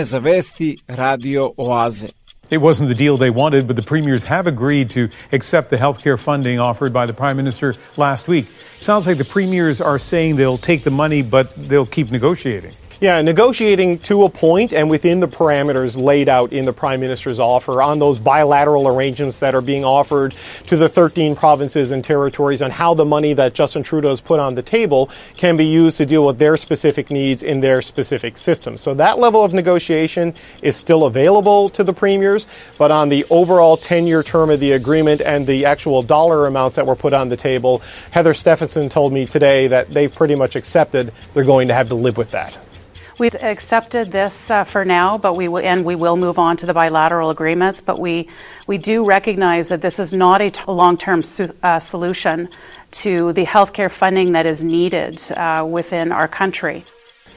Vreme za vesti Radio Oaze. It wasn't the deal they wanted, but the premiers have agreed to accept the health care funding offered by the prime minister last week. Sounds like the premiers are saying they'll take the money, but they'll keep negotiating. Yeah, negotiating to a point and within the parameters laid out in the Prime Minister's offer on those bilateral arrangements that are being offered to the 13 provinces and territories on how the money that Justin Trudeau has put on the table can be used to deal with their specific needs in their specific system. So that level of negotiation is still available to the premiers, but on the overall 10 year term of the agreement and the actual dollar amounts that were put on the table, Heather Stephenson told me today that they've pretty much accepted they're going to have to live with that. We've accepted this uh, for now, but we will, and we will move on to the bilateral agreements. But we we do recognize that this is not a t- long-term su- uh, solution to the healthcare funding that is needed uh, within our country.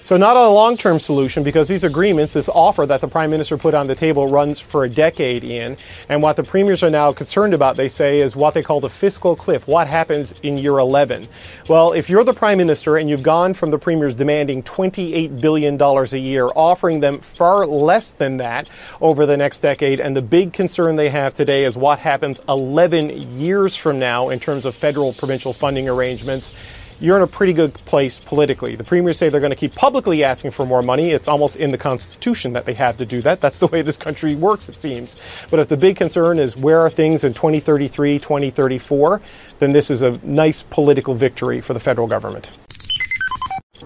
So not a long-term solution because these agreements, this offer that the prime minister put on the table runs for a decade in. And what the premiers are now concerned about, they say, is what they call the fiscal cliff. What happens in year 11? Well, if you're the prime minister and you've gone from the premiers demanding $28 billion a year, offering them far less than that over the next decade, and the big concern they have today is what happens 11 years from now in terms of federal provincial funding arrangements you're in a pretty good place politically. The premiers say they're going to keep publicly asking for more money. It's almost in the Constitution that they have to do that. That's the way this country works, it seems. But if the big concern is where are things in 2033, 2034, then this is a nice political victory for the federal government.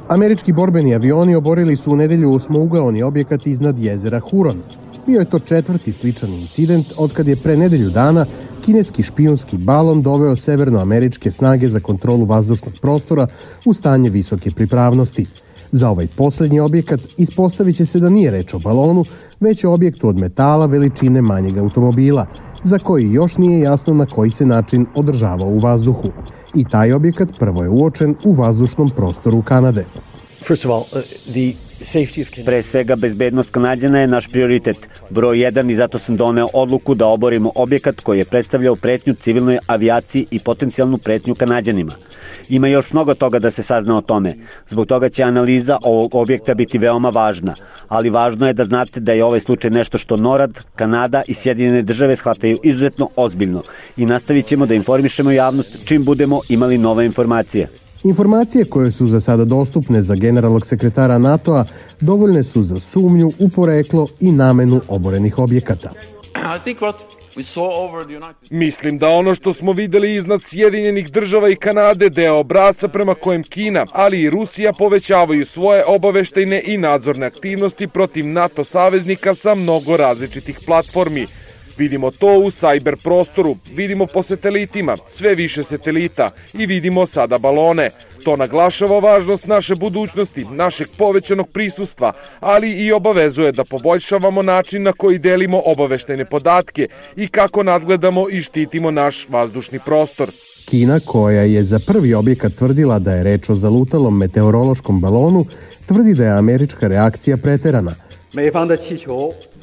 Američki borbeni avioni oborili su u nedelju osmougaoni objekat iznad jezera Huron. Bio je to četvrti sličan incident otkad je pre nedelju dana kineski špijunski balon doveo severnoameričke snage za kontrolu vazdušnog prostora u stanje visoke pripravnosti. Za ovaj poslednji objekat ispostavit će se da nije reč o balonu, već o objektu od metala veličine manjeg automobila, za koji još nije jasno na koji se način održavao u vazduhu. I taj objekat prvo je uočen u vazdušnom prostoru Kanade. First of all, uh, the Pre svega, bezbednost Kanadjana je naš prioritet, broj 1 i zato sam doneo odluku da oborimo objekat koji je predstavljao pretnju civilnoj avijaciji i potencijalnu pretnju Kanadjanima. Ima još mnogo toga da se sazna o tome. Zbog toga će analiza ovog objekta biti veoma važna, ali važno je da znate da je ovaj slučaj nešto što NORAD, Kanada i Sjedinjene države shvataju izuzetno ozbiljno i nastavit ćemo da informišemo javnost čim budemo imali nove informacije. Informacije koje su za sada dostupne za generalnog sekretara NATO-a dovoljne su za sumnju u poreklo i namenu oborenih objekata. Mislim da ono što smo videli iznad Sjedinjenih država i Kanade deo obraca prema kojem Kina, ali i Rusija povećavaju svoje obaveštajne i nadzorne aktivnosti protiv NATO saveznika sa mnogo različitih platformi – Vidimo to u sajber prostoru, vidimo po satelitima, sve više satelita i vidimo sada balone. To naglašava važnost naše budućnosti, našeg povećanog prisustva, ali i obavezuje da poboljšavamo način na koji delimo obaveštene podatke i kako nadgledamo i štitimo naš vazdušni prostor. Kina, koja je za prvi objekat tvrdila da je reč o zalutalom meteorološkom balonu, tvrdi da je američka reakcija preterana – Da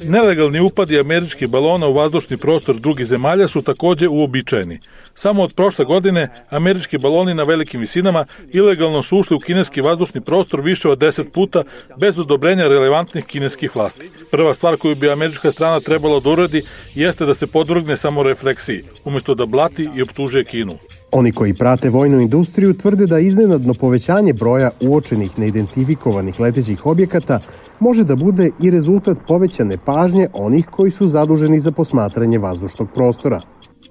Nelegalni upadi američkih balona u vazdušni prostor drugih zemalja su takođe uobičajeni. Samo od prošle godine američki baloni na velikim visinama ilegalno su ušli u kineski vazdušni prostor više od 10 puta bez odobrenja relevantnih kineskih vlasti. Prva stvar koju bi američka strana trebala da uradi jeste da se podvrgne samorefleksiji, umesto da blati i optužuje Kinu. Oni koji prate vojnu industriju tvrde da iznenadno povećanje broja uočenih neidentifikovanih letećih objekata može da bude i rezultat povećane pažnje onih koji su zaduženi za posmatranje vazdušnog prostora.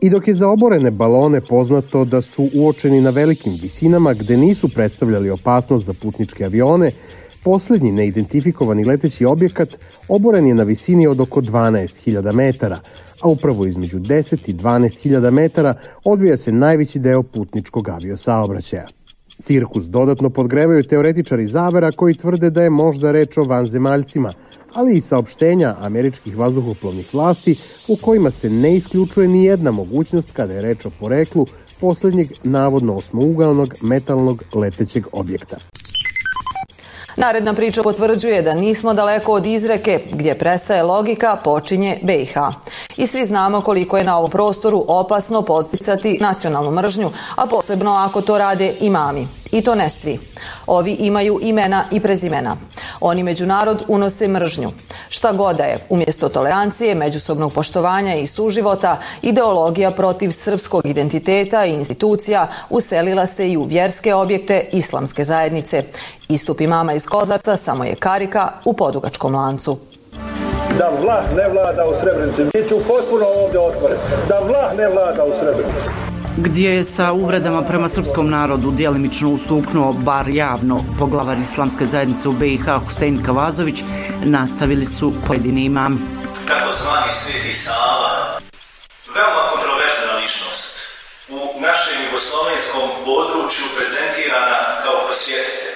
I dok je za oborene balone poznato da su uočeni na velikim visinama gde nisu predstavljali opasnost za putničke avione, Poslednji neidentifikovani leteći objekat oboren je na visini od oko 12.000 metara, a upravo između 10 i 12.000 metara odvija se najveći deo putničkog aviosaobraćaja. Cirkus dodatno podgrevaju teoretičari zavera koji tvrde da je možda reč o vanzemaljcima, ali i saopštenja američkih vazduhoplovnih vlasti u kojima se ne isključuje ni jedna mogućnost kada je reč o poreklu poslednjeg navodno osmougalnog metalnog letećeg objekta. Naredna priča potvrđuje da nismo daleko od izreke gdje prestaje logika, počinje BiH. I svi znamo koliko je na ovom prostoru opasno posticati nacionalnu mržnju, a posebno ako to rade imami. I to ne svi. Ovi imaju imena i prezimena. Oni među narod unose mržnju. Šta god da je, umjesto tolerancije, međusobnog poštovanja i suživota, ideologija protiv srpskog identiteta i institucija uselila se i u vjerske objekte islamske zajednice. Istup imama iz Kozaca samo je karika u podugačkom lancu da vlah ne vlada u Srebrenici. Biću potpuno ovdje otvoren. Da vlah ne vlada u Srebrenici gdje je sa uvredama prema srpskom narodu djelimično ustuknuo bar javno poglavar islamske zajednice u BiH Husein Kavazović, nastavili su pojedini imami. Takozvani Sveti Sava, veoma kontroverzna ličnost, u našem jugoslovenskom području prezentirana kao prosvjetitelj.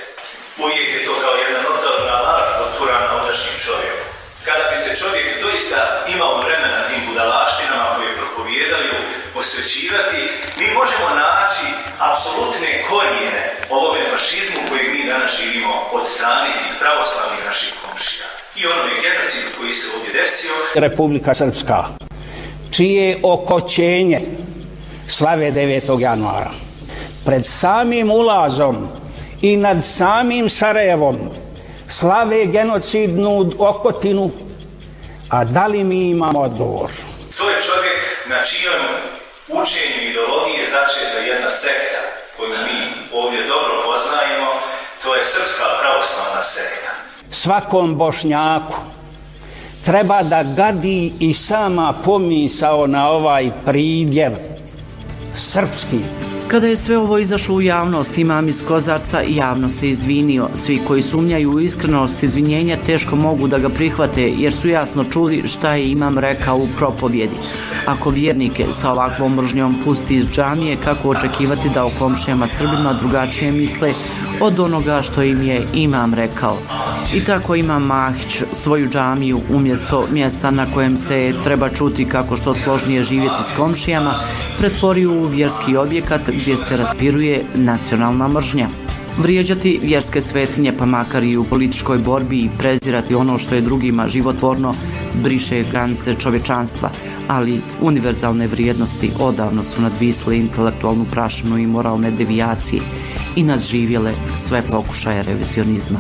Uvijek je to kao jedna notorna laž poturana ondašnjim čovjekom. Kada bi se čovjek doista imao vremena tim budalaštinama koje propovijedaju posvećivati, mi možemo naći apsolutne korijene ovome fašizmu koji mi danas živimo od strane pravoslavnih naših komšija. I ono onome genocidu koji se ovdje desio. Republika Srpska, čije okoćenje slave 9. januara. Pred samim ulazom i nad samim Sarajevom slave genocidnu okotinu, a da li mi imamo odgovor? To je čovjek na čijom učenju ideologije začeta jedna sekta koju mi ovdje dobro poznajemo, to je srpska pravoslavna sekta. Svakom bošnjaku treba da gadi i sama pomisao na ovaj pridjev srpski. Kada je sve ovo izašlo u javnost, imam iz Kozarca javno se izvinio. Svi koji sumnjaju u iskrenost izvinjenja teško mogu da ga prihvate, jer su jasno čuli šta je imam rekao u propovjedi. Ako vjernike sa ovakvom mržnjom pusti iz džamije, kako očekivati da o komšijama Srbima drugačije misle od onoga što im je imam rekao. I tako ima Mahić svoju džamiju umjesto mjesta na kojem se treba čuti kako što složnije živjeti s komšijama, pretvorio u vjerski objekat gdje se raspiruje nacionalna mržnja vrijeđati vjerske svetinje pa makar i u političkoj borbi i prezirati ono što je drugima životvorno briše granice čovečanstva, ali univerzalne vrijednosti odavno su nadvisle intelektualnu prašinu i moralne devijacije i nadživjele sve pokušaje revizionizma.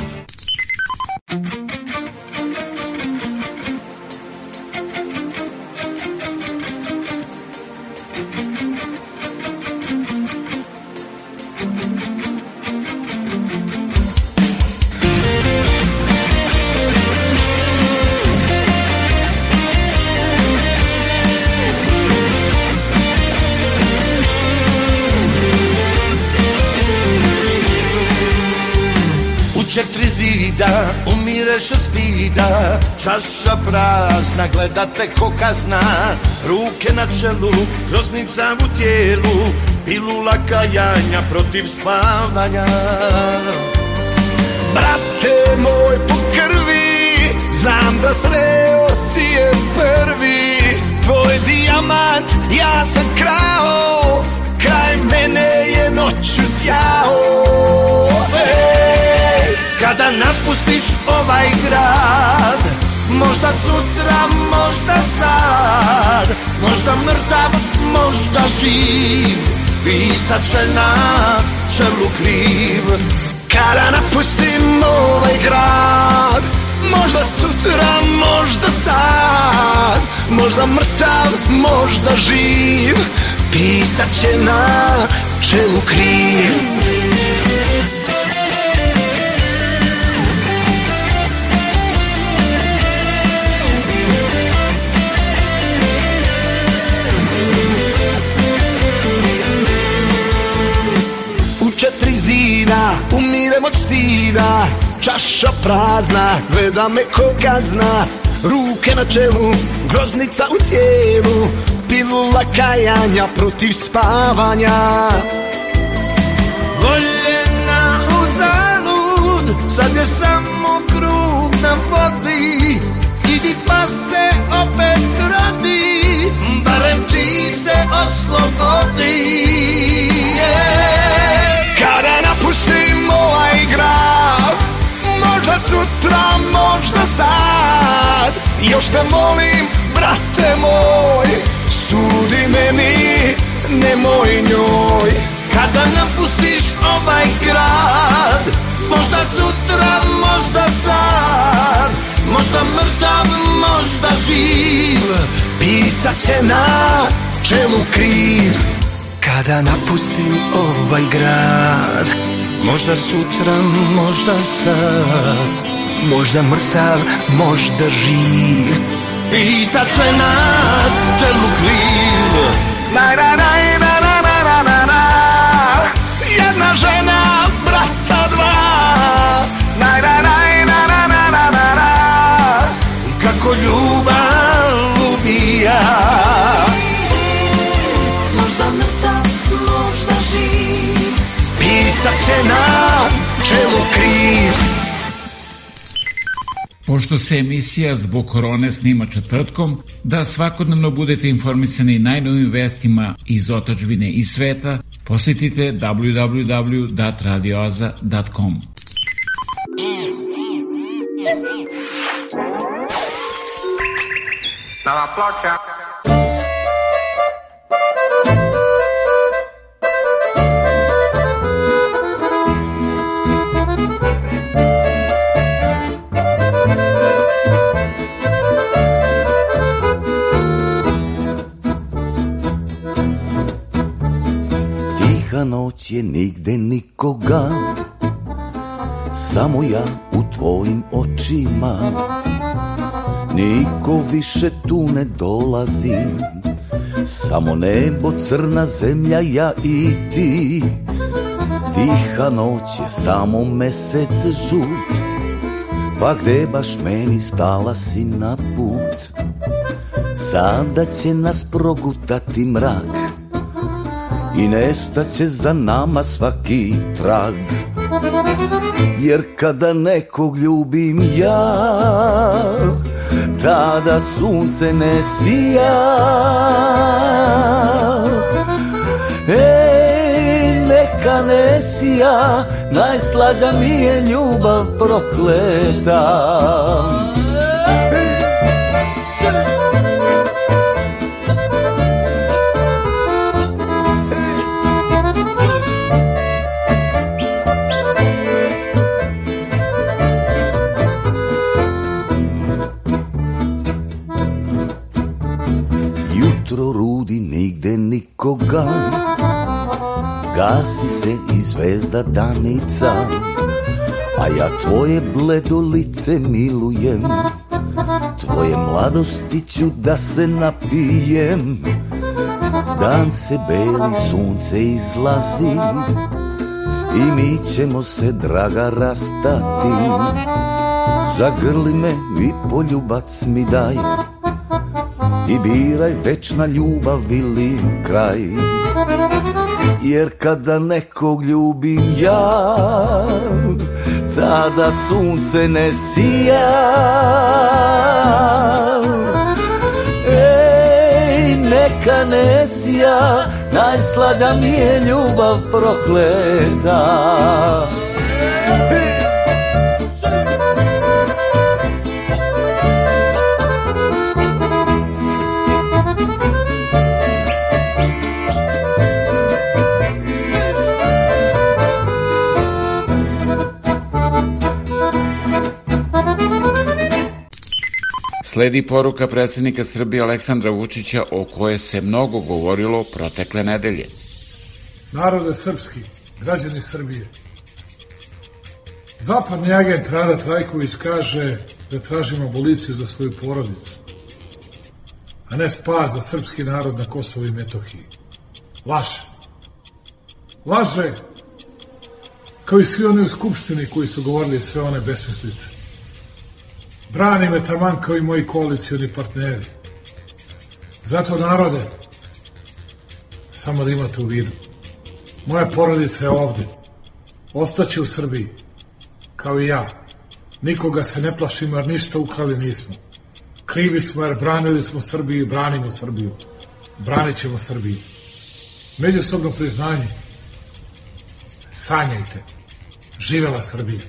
čaša prazna, gledate ko kazna, ruke na čelu, groznica u tijelu, pilula kajanja protiv spavanja. Brate moj po krvi, znam da sreo si je prvi, tvoj dijamant ja sam krao, kraj mene je noću sjao. Hey! Kada napustiš ovaj grad, Možda sutra, možda sad Možda mrtav, možda živ Pisat će na čelu kriv Kada napustim ovaj grad Možda sutra, možda sad Možda mrtav, možda živ Pisat će na čelu kriv stida Čaša prazna, gleda me ko kazna Ruke na čelu, groznica u tijelu Pilula kajanja protiv spavanja Voljena u zalud, sad je samo krug na vodi Idi pa se opet rodi, barem ti se oslobodi možda sutra, možda sad Još te molim, brate moj Sudi meni, nemoj njoj Kada napustiš ovaj grad Možda sutra, možda sad Možda mrtav, možda živ Pisat će na čelu kriv Kada napustim ovaj grad Možda sutra, možda sad Možda mrtav, možda živ I sad sve na čelu kriv Na, na, na, na, na, na, na, na, na Jedna žena, brata dva srce na čelu kriv Pošto se emisija zbog korone snima četvrtkom, da svakodnevno budete informisani najnovim vestima iz otačbine i sveta, posetite www.radioaza.com. Nova ploča. noć je nigde nikoga Samo ja u tvojim očima Niko više tu ne dolazi Samo nebo, crna zemlja, ja i ti Tiha noć je samo mesec žut Pa gde baš meni stala si na put Sada će nas progutati mrak I nestaće za nama svaki trag Jer kada nekog ljubim ja Tada sunce ne sija Ej, neka ne Najslađa mi je ljubav prokleta nikoga Gasi se i zvezda danica A ja tvoje bledo lice milujem Tvoje mladosti ću da se napijem Dan se beli, sunce izlazi I mi ćemo se, draga, rastati Zagrli me i poljubac mi daj i biraj večna ljubav ili kraj jer kada nekog ljubim ja tada sunce ne sija ej neka ne sija najslađa mi je ljubav prokleta Sledi poruka predsednika Srbije Aleksandra Vučića o koje se mnogo govorilo protekle nedelje. Narode srpski, građani Srbije, zapadni agent Rada Trajković kaže da tražimo aboliciju za svoju porodicu, a ne spas za srpski narod na Kosovo i Metohiji. Laže. Laže kao i svi oni u Skupštini koji su govorili sve one besmislice. Brani me taman kao i moji koalicijani partneri. Zato, narode, samo da imate u vidu, moja porodica je ovde. Ostaće u Srbiji, kao i ja. Nikoga se ne plašimo jer ništa ukrali nismo. Krivi smo jer branili smo Srbiju i branimo Srbiju. Branit ćemo Srbiju. Međusobno priznanje. Sanjajte. Živela Srbija.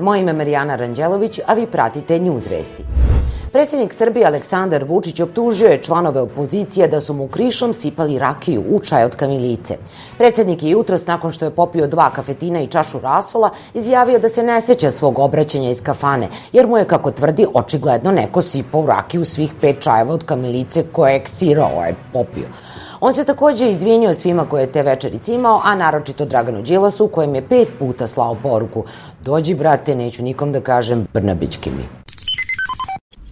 Moje ime je Marijana Ranđelović, a vi pratite News Vesti. Predsednik Srbije Aleksandar Vučić optužio je članove opozicije da su mu krišom sipali rakiju u čaj od kamilice. Predsednik je jutros, nakon što je popio dva kafetina i čašu rasola, izjavio da se ne seća svog obraćanja iz kafane, jer mu je, kako tvrdi, očigledno neko sipao rakiju svih pet čajeva od kamilice koje je ksirao, je popio. On se takođe izvinio svima koje je te večerice imao, a naročito Draganu Đilasu, kojem je pet puta slao poruku Dođi, brate, neću nikom da kažem Brnabićki mi.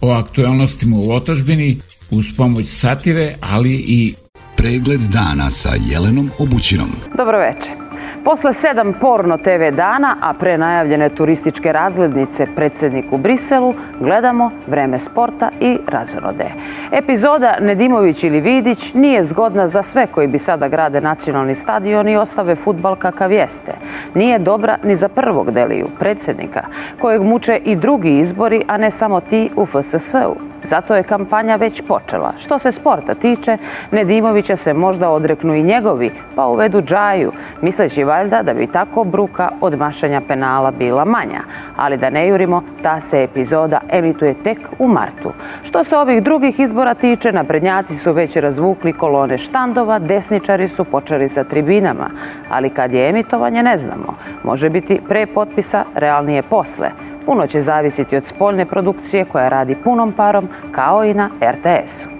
O aktuelnostima u otažbini, uz pomoć satire, ali i pregled dana sa Jelenom Obućinom. Dobro večer. Posle sedam porno TV dana, a pre najavljene turističke razglednice predsedniku Briselu, gledamo Vreme sporta i Razorode. Epizoda Nedimović ili Vidić nije zgodna za sve koji bi sada grade nacionalni stadion i ostave futbal kakav jeste. Nije dobra ni za prvog deliju, predsednika, kojeg muče i drugi izbori, a ne samo ti u FSS-u. Zato je kampanja već počela. Što se sporta tiče, Nedimovića se možda odreknu i njegovi, pa uvedu džaju, misleći valjda da bi tako bruka od mašanja penala bila manja. Ali da ne jurimo, ta se epizoda emituje tek u martu. Što se ovih drugih izbora tiče, naprednjaci su već razvukli kolone štandova, desničari su počeli sa tribinama, ali kad je emitovanje ne znamo. Može biti pre potpisa, realnije posle. Puno će zavisiti od spoljne produkcije koja radi punom parom, kao i na RTS-u.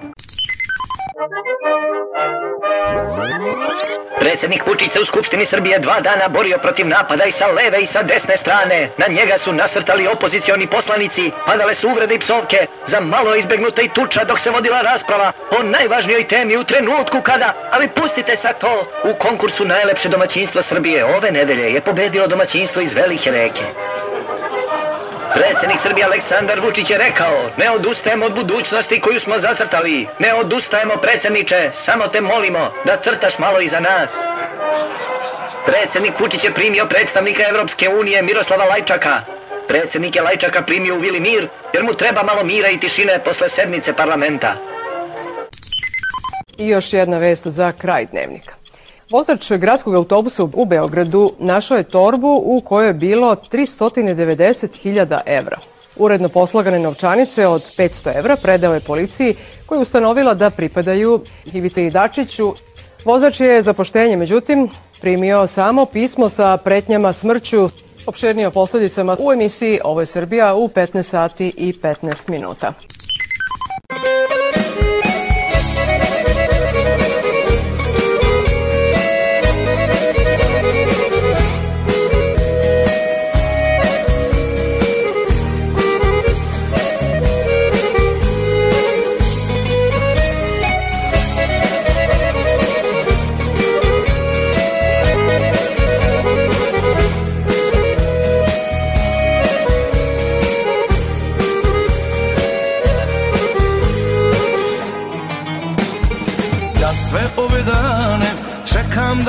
Predsednik Vučić se u Skupštini Srbije dva dana borio protiv napada i sa leve i sa desne strane. Na njega su nasrtali opozicioni poslanici, padale su uvrede i psovke. Za malo izbegnuta i tuča dok se vodila rasprava o najvažnijoj temi u trenutku kada... Ali pustite sa to! U konkursu najlepše domaćinstva Srbije ove nedelje je pobedilo domaćinstvo iz Velike reke. Predsednik Srbije Aleksandar Vučić je rekao, ne odustajemo od budućnosti koju smo zacrtali. Ne odustajemo, predsedniče, samo te molimo da crtaš malo iza nas. Predsednik Vučić je primio predstavnika Evropske unije Miroslava Lajčaka. Predsednik je Lajčaka primio u Vili Mir, jer mu treba malo mira i tišine posle sednice parlamenta. I još jedna vest za kraj dnevnika. Vozač gradskog autobusa u Beogradu našao je torbu u kojoj je bilo 390.000 evra. Uredno poslagane novčanice od 500 evra predao je policiji koja je ustanovila da pripadaju Ivice Dačiću. Vozač je za poštenje, međutim, primio samo pismo sa pretnjama smrću. Opšernije o posledicama u emisiji Ovo je Srbija u 15 sati i 15 minuta.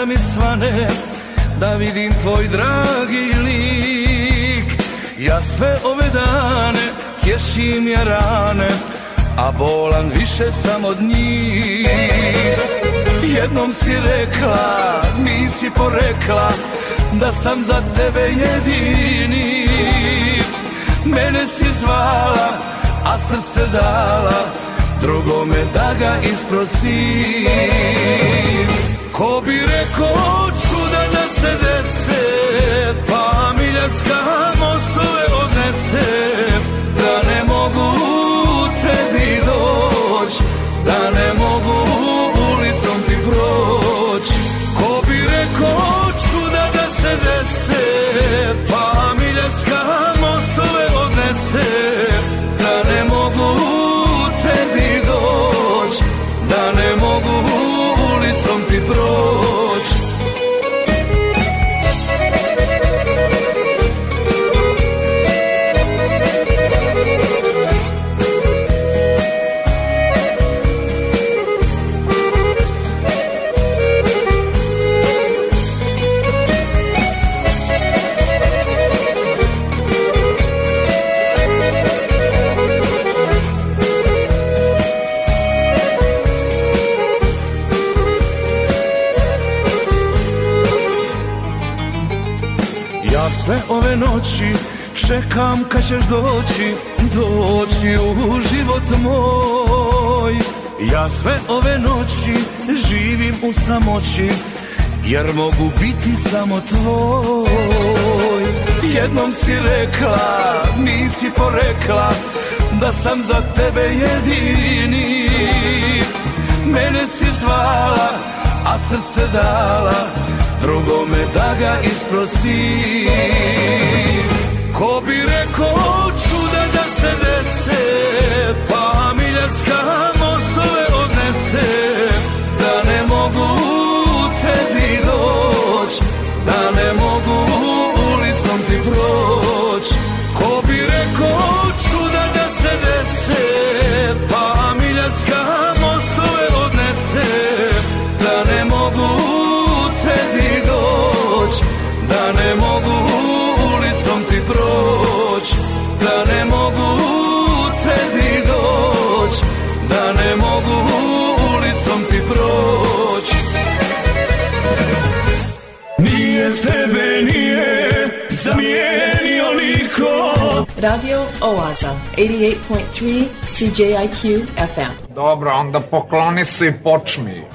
da mi svane Da vidim tvoj dragi lik Ja sve ove dane tješim ja rane A bolan više sam od njih Jednom si rekla, nisi porekla Da sam za tebe jedini Mene si zvala, a srce dala Drugome da ga isprosim Ko bi rekao čuda da se dese Pa miljacka mostove odnese Da ne mogu tebi doć Da ne mogu ulicom ti proć Ko bi rekao čuda da se dese Pa miljacka mostove odnese Sve ove noći čekam kad ćeš doći Doći u život moj Ja sve ove noći živim u samoći Jer mogu biti samo tvoj Jednom si rekla, nisi porekla Da sam za tebe jedini Mene si zvala, a srce dala drugome da ga isprosi Ko bi rekao čuda da se dese Pa miljacka mostove odnese Da ne mogu tebi doć Da ne mogu ulicom ti proć Radio Oaza, 88.3 CJIQ FM. Dobro, onda pokloni se i počmi.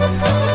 oh.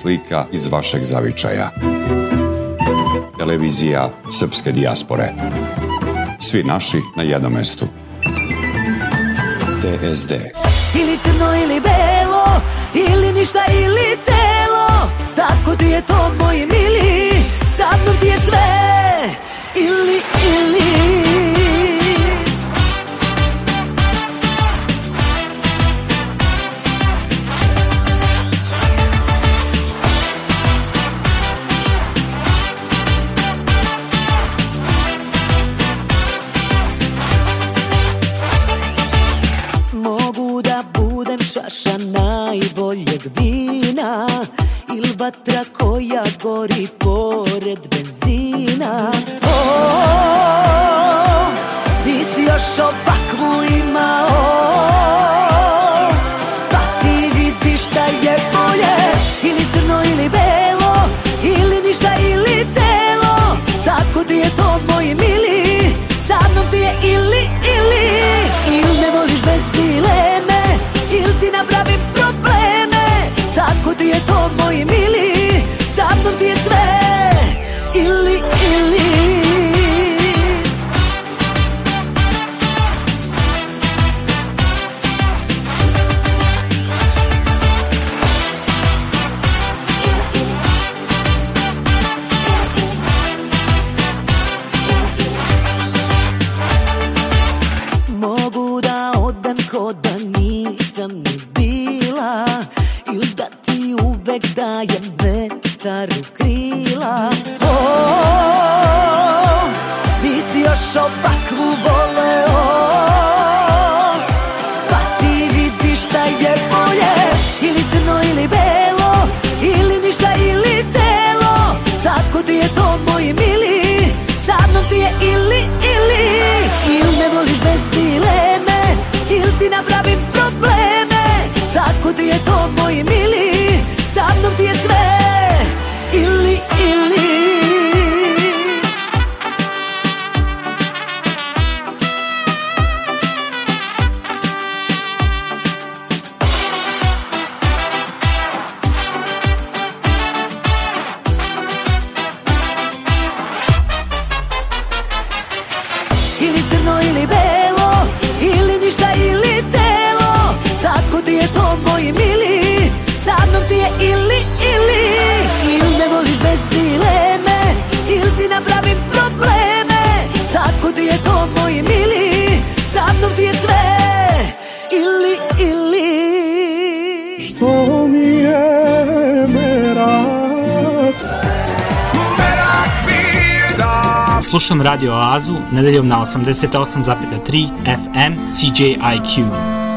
slika iz vašeg zavičaja. Televizija Srpske dijaspore. Svi naši na jednom mestu. TSD. Ili crno ili belo, ili ništa ili celo, tako ti je to moji mili, sa mnom ti je sve. 88,3 FM CJIQ.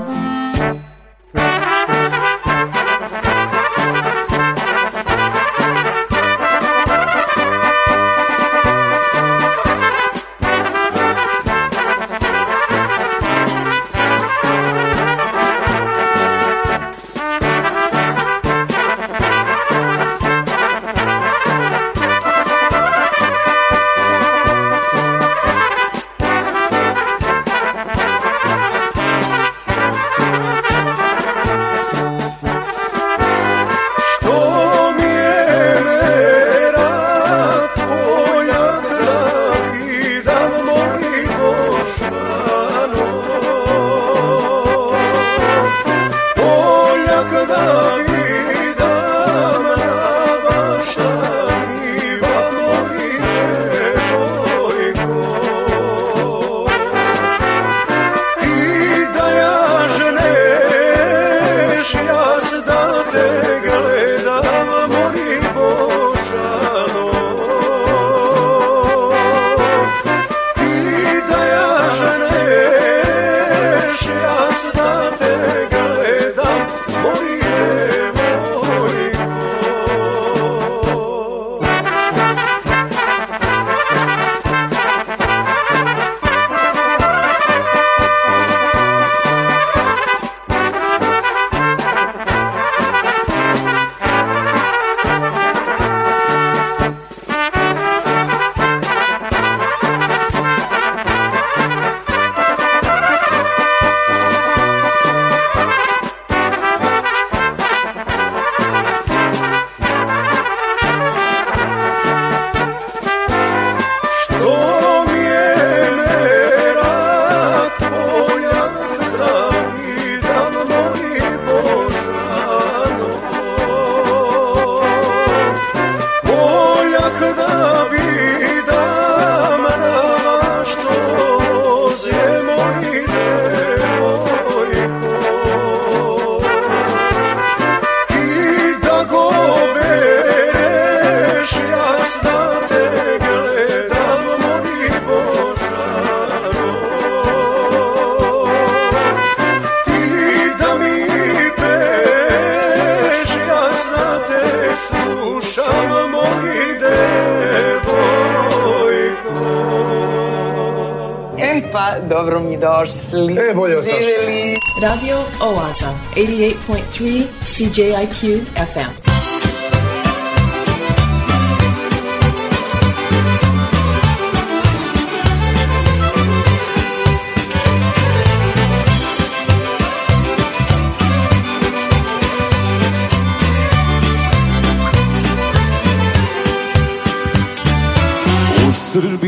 are sleepily. Eh, Radio Oaza, 88.3 CJIQ FM. sırrı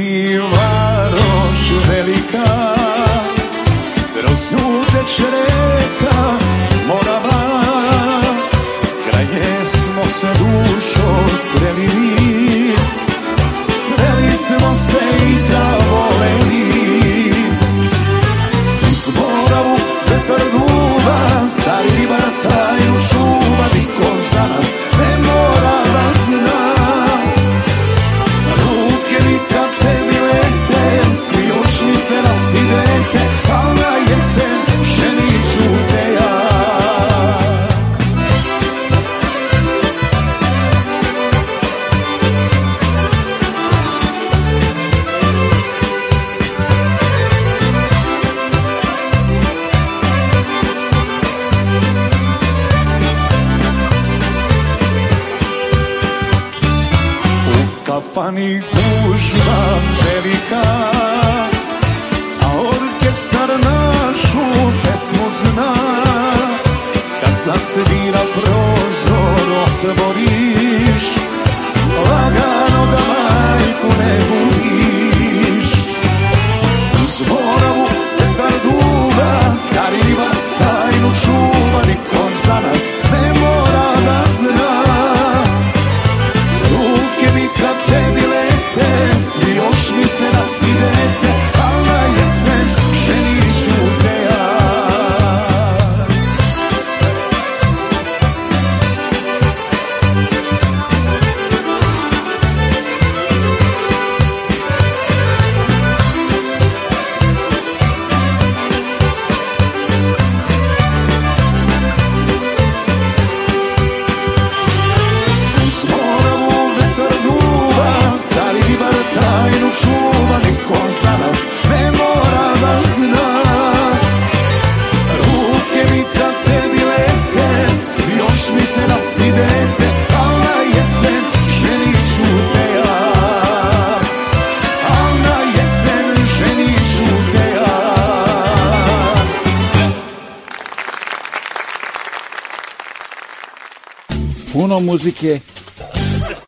muzike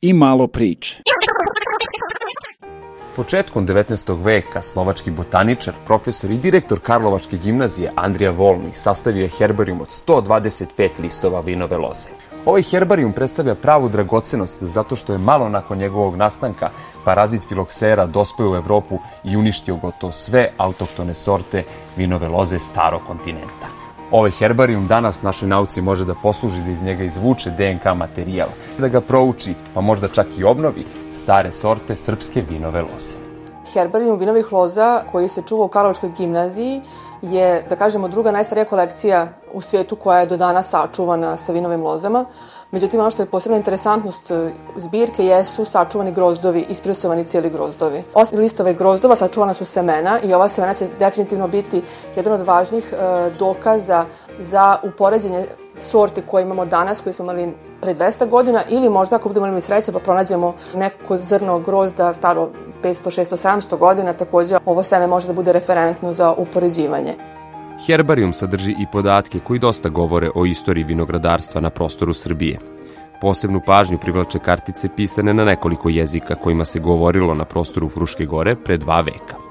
i malo priče. Početkom 19. veka slovački botaničar, profesor i direktor Karlovačke gimnazije Andrija Volni sastavio je herbarijum od 125 listova vinove loze. Ovaj herbarijum predstavlja pravu dragocenost zato što je malo nakon njegovog nastanka parazit filoksera dospeo u Evropu i uništio gotovo sve autoktone sorte vinove loze starog kontinenta. Ovaj herbarijum danas našoj nauci može da posluži da iz njega izvuče DNK materijal, da ga prouči, pa možda čak i obnovi stare sorte srpske vinove loze. Herbarijum vinovih loza koji se čuva u Karlovačkoj gimnaziji je, da kažemo, druga najstarija kolekcija u svijetu koja je do danas sačuvana sa vinovim lozama. Međutim, ono što je posebna interesantnost e, zbirke jesu sačuvani grozdovi, ispresovani cijeli grozdovi. Osim listova grozdova sačuvana su semena i ova semena će definitivno biti jedan od važnih e, dokaza za upoređenje sorte koje imamo danas, koje smo imali pre 200 godina ili možda ako budemo imali sreće pa pronađemo neko zrno grozda staro 500, 600, 700 godina, takođe ovo seme može da bude referentno za upoređivanje. Herbarium sadrži i podatke koji dosta govore o istoriji vinogradarstva na prostoru Srbije. Posebnu pažnju privlače kartice pisane na nekoliko jezika kojima se govorilo na prostoru Fruške gore pre dva veka.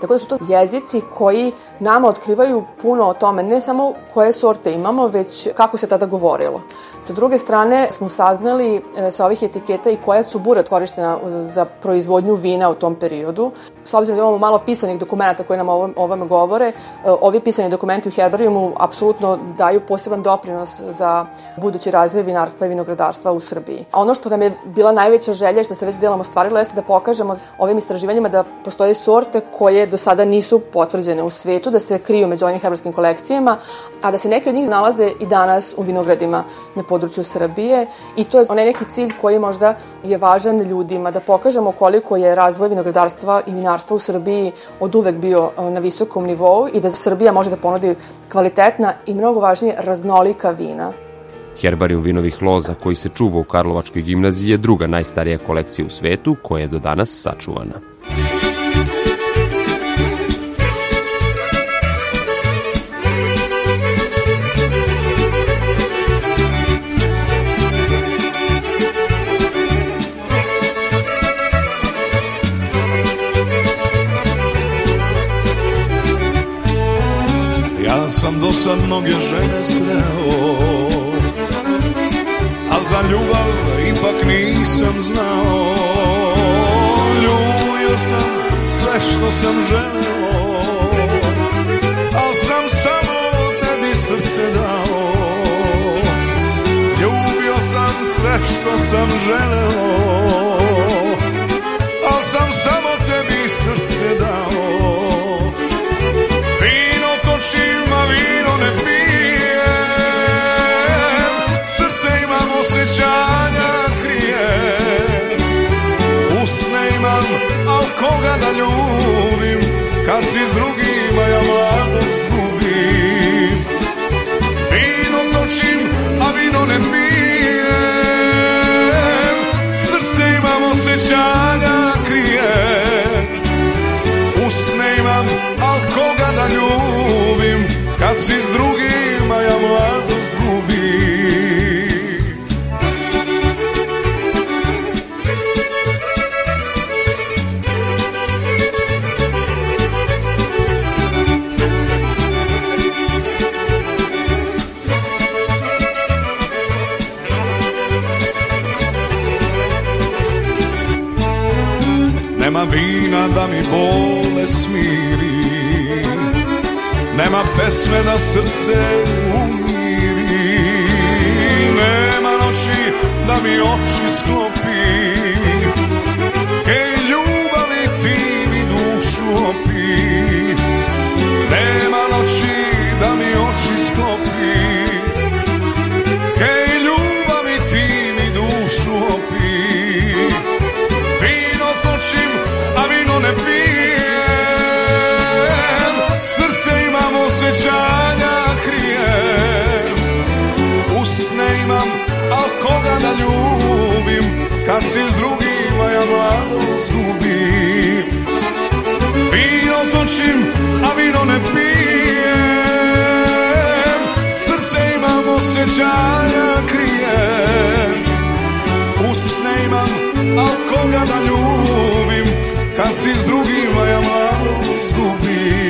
Tako da su to jezici koji nama otkrivaju puno o tome, ne samo koje sorte imamo, već kako se tada govorilo. Sa druge strane smo saznali e, sa ovih etiketa i koja su burat korištena e, za proizvodnju vina u tom periodu. S obzirom da imamo malo pisanih dokumenta koji nam o ovome govore, e, ovi pisani dokumenti u herbarijumu apsolutno daju poseban doprinos za budući razvoj vinarstva i vinogradarstva u Srbiji. A ono što nam je bila najveća želja, i što se već delom ostvarilo, jeste da pokažemo ovim istraživanjima da postoje sorte koje do sada nisu potvrđene u svetu, da se kriju među ovim herbarskim kolekcijama, a da se neke od njih nalaze i danas u vinogradima na području Srbije i to je onaj neki cilj koji možda je važan ljudima, da pokažemo koliko je razvoj vinogradarstva i vinarstva u Srbiji od uvek bio e, na visokom nivou i da Srbija može da ponudi kvalitetna i mnogo važnije raznolika vina. Herbarijum vinovih loza koji se čuva u Karlovačkoj gimnaziji je druga najstarija kolekcija u svetu koja je do danas sačuvana. što sam mnoge žene sreo A za ljubav ipak nisam znao Ljubio sam sve što sam želeo Al sam samo tebi srce dao Ljubio sam sve što sam želeo Al sam samo tebi srce dao očima vino ne pijem Srce imam osjećanja krije Usne imam, al koga da ljubim Kad si s drugima ja mladost gubim Vino točim, a vino ne pijem Srce imam osjećanja Kad si s drugima ja mladost gubim Nema vina da mi bole smiri Nema pesme da srce umiri Nema noći da mi oči sklopi si s drugima ja mladost gubim Vino točim, a vino ne pijem Srce imam osjećaja krije Usne imam, al koga da ljubim Kad si s drugima ja mladost gubim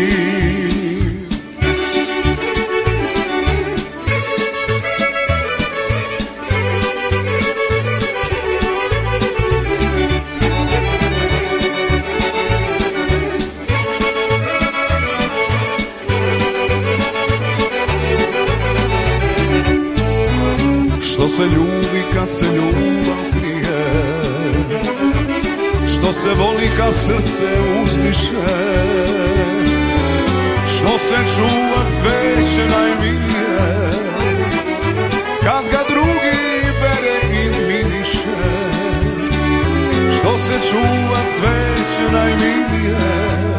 se ljubi kad se ljubav krije Što se voli kad srce uzdiše Što se čuva cveće najmilije Kad ga drugi bere i miriše Što se čuva cveće najmilije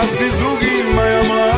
как с другим моя мать.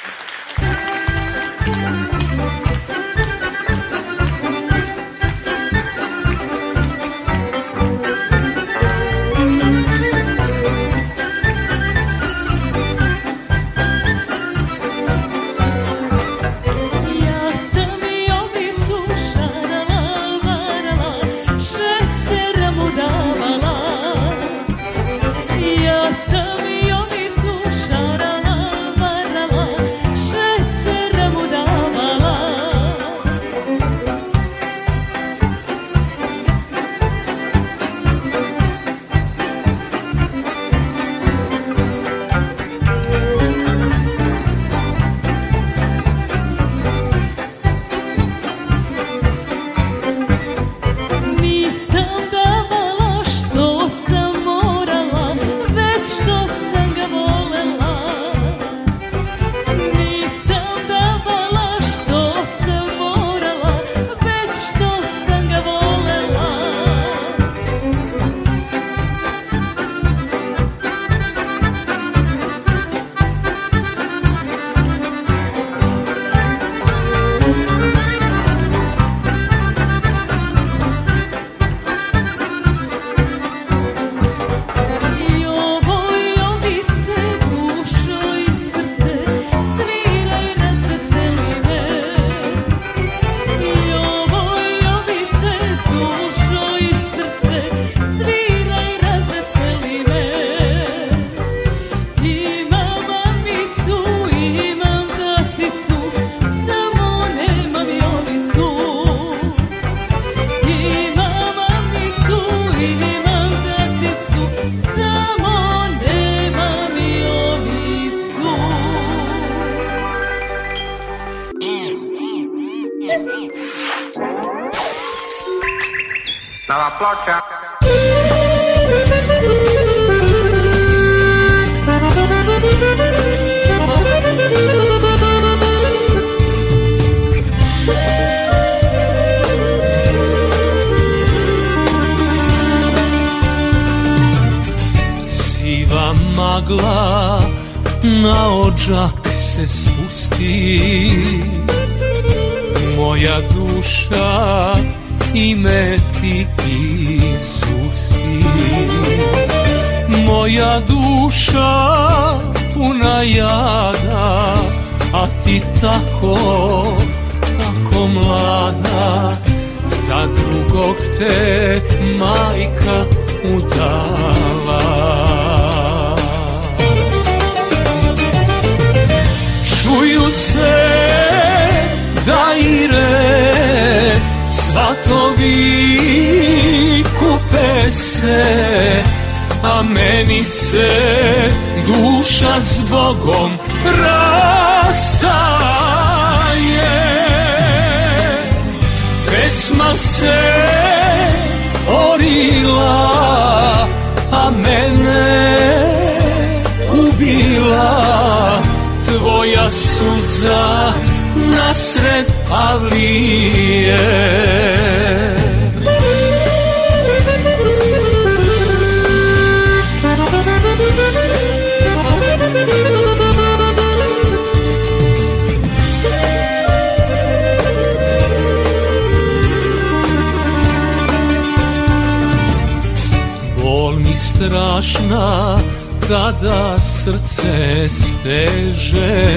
srce steže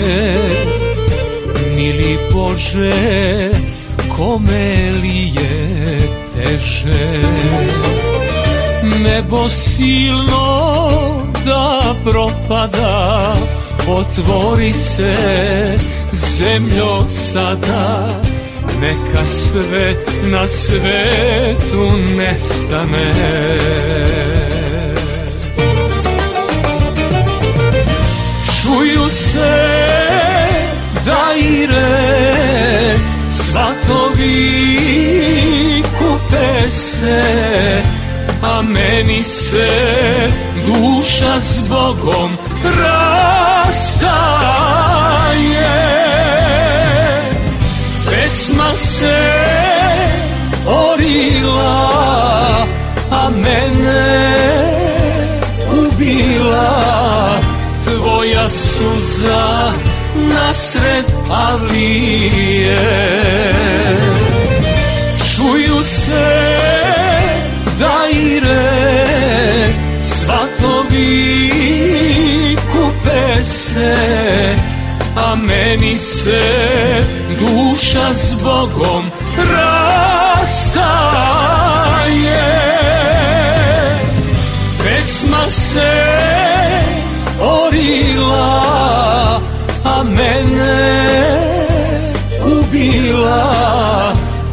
Mili Bože, kome li je teže Nebo silno da propada Otvori se zemljo sada Neka sve na svetu nestane se daire Svatovi kupe se A meni se duša s Bogom rastaje suza nasred avlije Čuju se dajre Svatovi kupe se A meni se duša s Bogom rastaje Pesma se orila a mene ubila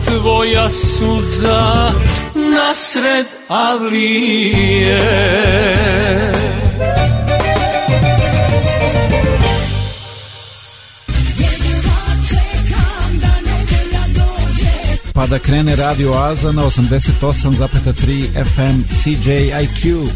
tvoja suza nasred avlije pa da krene radio Aza na 88,3 FM CJIQ.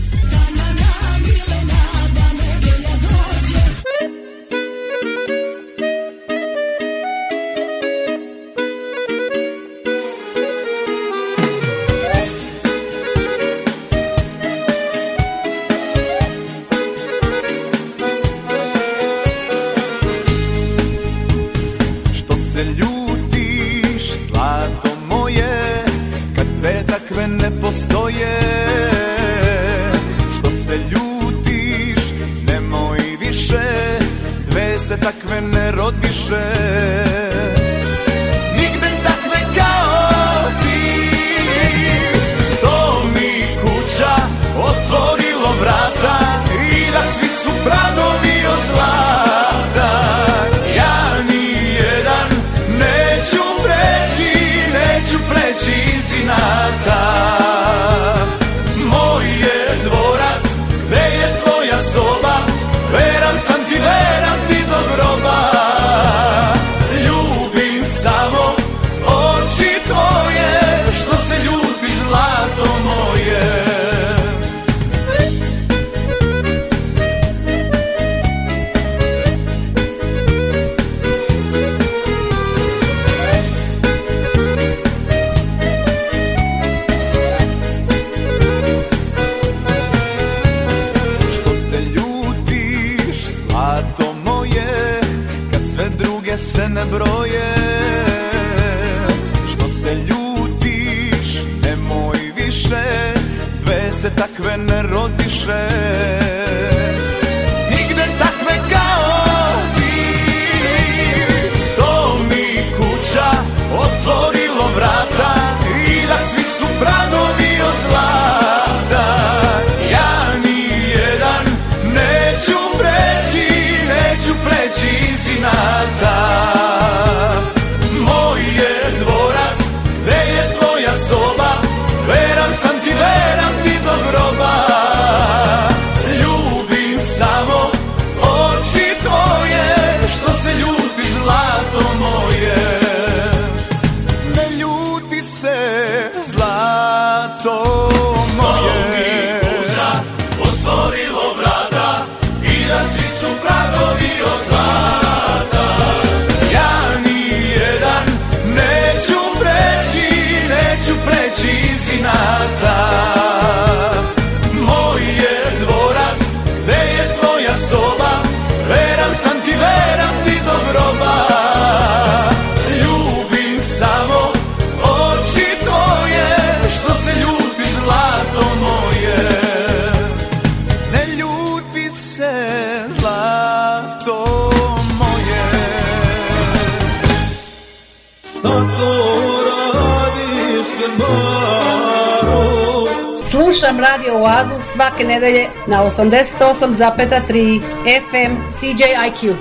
Radio Oazu svake nedelje na 88,3 FM CJIQ.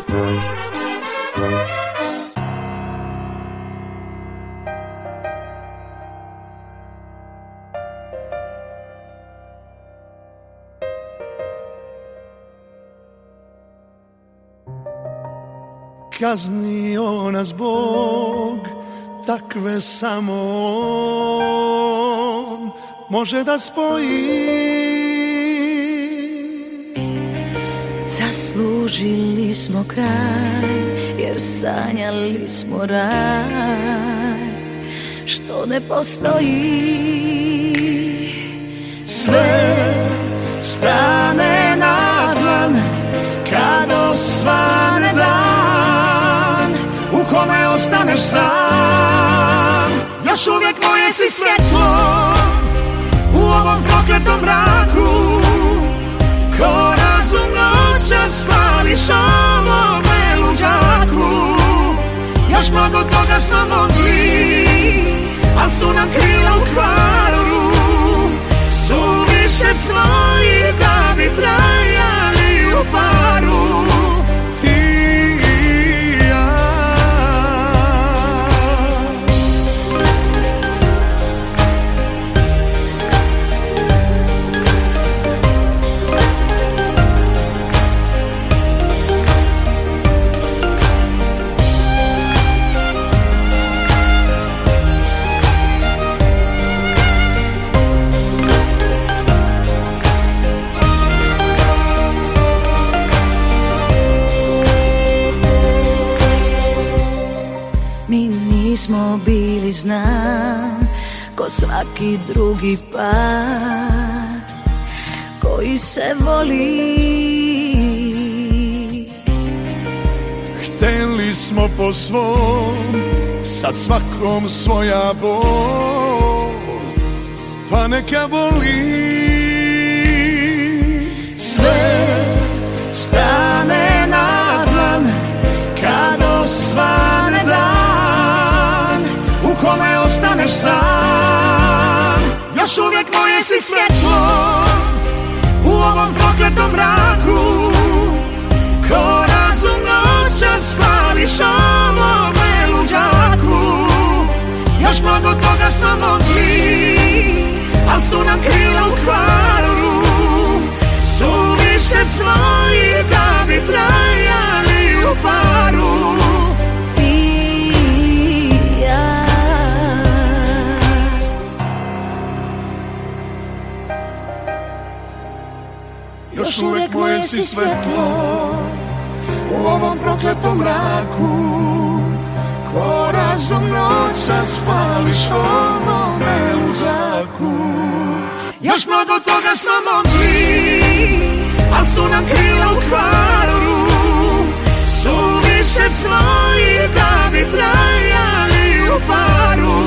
Kaznio nas Bog, takve samo može da spoji Zaslužili smo kraj jer sanjali smo raj što ne postoji Sve stane na dlan kad osvane dan u kome ostaneš sam još uvijek moje si svjetlo ovom prokletom mraku Ko razum noća spališ ovo beluđaku Još mnogo toga smo mogli Al su nam krila u kvaru Su više sloji da bi trajali u paru li znam Ko svaki drugi par Koji se voli Hteli smo po svom Sad svakom svoja bol Pa neka voli Sve stane na dlan Kad osvane sam Još uvek moje si svjetlo U ovom prokletom mraku Ko razum noća spališ ovome luđaku Još mnogo toga smo mogli Al su nam krila u kvaru Su više svoji da bi trajali u paru još uvek moje si svetlo U ovom prokletom mraku Ko razum noća spališ ovome luđaku Još mnogo toga smo mogli Al su nam krila u kvaru Su više svoji da bi trajali u paru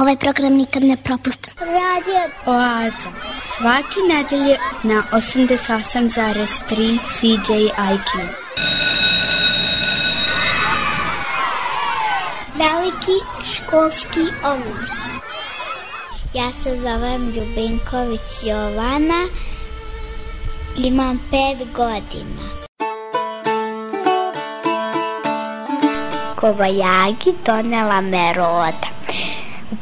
Ovaj program nikad ne propustim. Radio Oaza. Svaki nedelje na 88,3 CJIQ. Veliki školski omor. Ja se zovem Ljubinković Jovana. Imam pet godina. Kobajagi donela me roda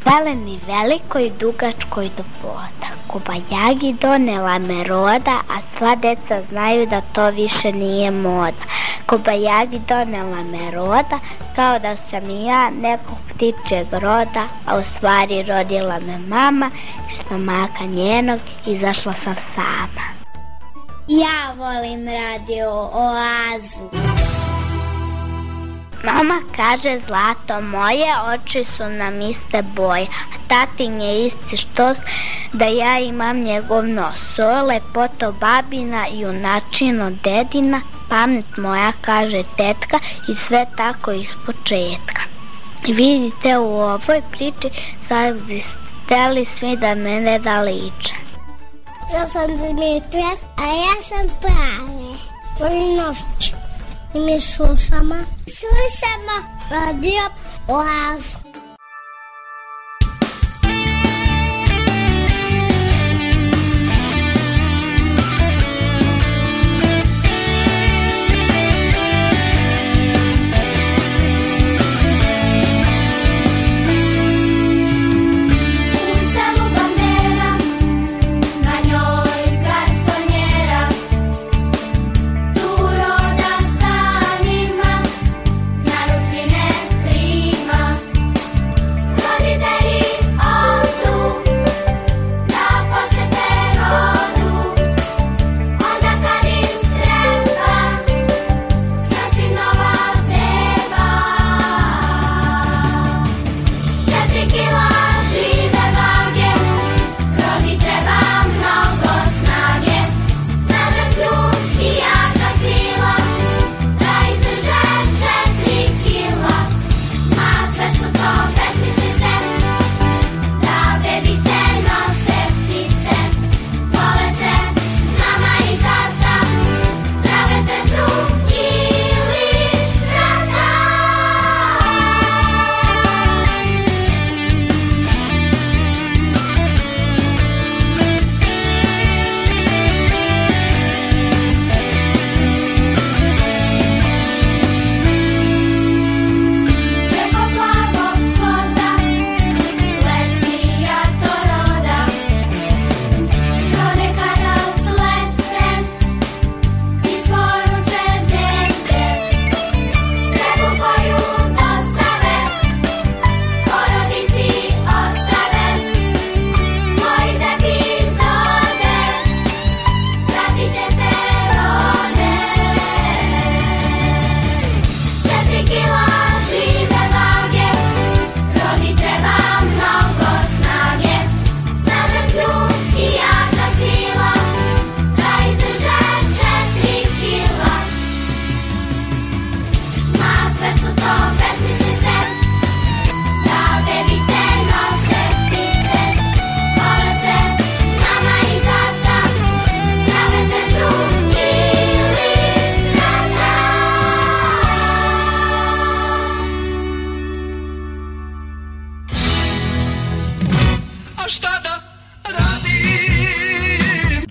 zeleni velikoj dugačkoj do voda. Kobajagi donela me roda, a sva deca znaju da to više nije moda. Kobajagi donela me roda, kao da sam i ja nekog ptičeg roda, a u stvari rodila me mama, što maka njenog, izašla sam sama. Ja volim radio Oazu. Mama kaže, Zlato, moje oči su na iste boje, a tatin je isti štos da ja imam njegov nos. O, lepoto babina, junačino dedina, pamet moja, kaže tetka i sve tako iz početka. Vidite, u ovoj priči sad hteli svi da mene da liče. Ja sam Dimitra, a ja sam Prave. Polinovčić. 你们说什么？说什么？我的话。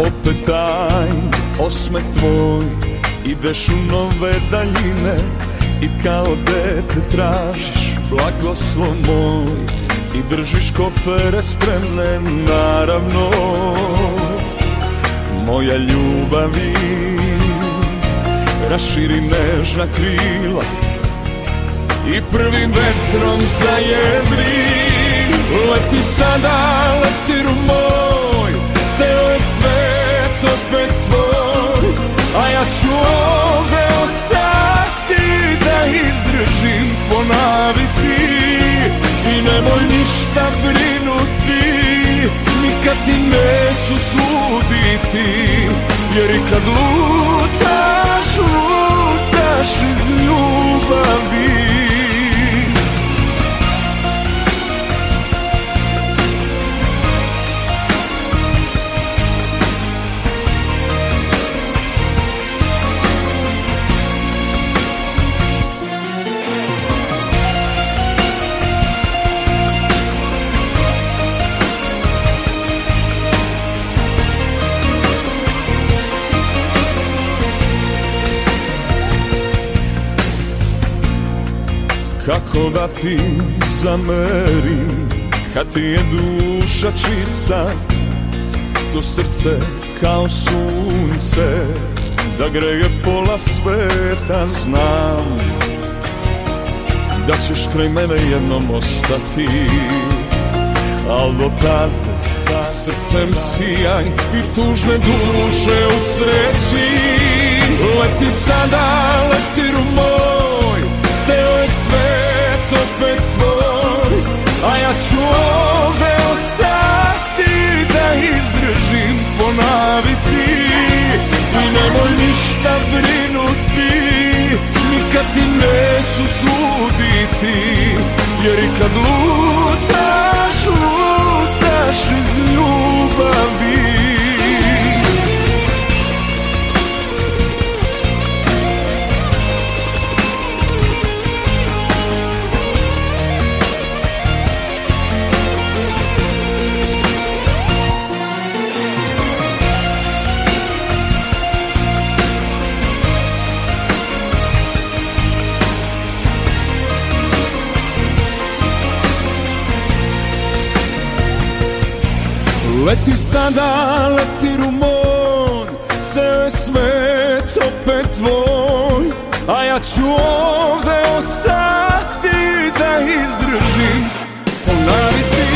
Opet taj osmeh tvoj Ideš u nove daljine I kao dete tražiš blagoslov moj I držiš kofere spremne naravno Moja ljubavi Raširi nežna krila I prvim vetrom zajedri Leti sada, leti rumor to opet tvoj A ja ću ovde ostati da izdržim po navici I nemoj ništa brinuti Nikad ti neću suditi Jer i kad lutaš, lutaš iz ljubavi Kako da ti zamerim Kad ti je duša čista To srce kao sunce Da greje pola sveta Znam Da ćeš kraj mene jednom ostati Al do tad Srcem sijaj i tužne duše u sreći Leti sada, leti rumor opet tvoj A ja ću ovde ostati da izdržim po navici I nemoj ništa brinuti kada leti rumor Ceo je svet opet tvoj A ja ću ovde ostati da izdržim Po navici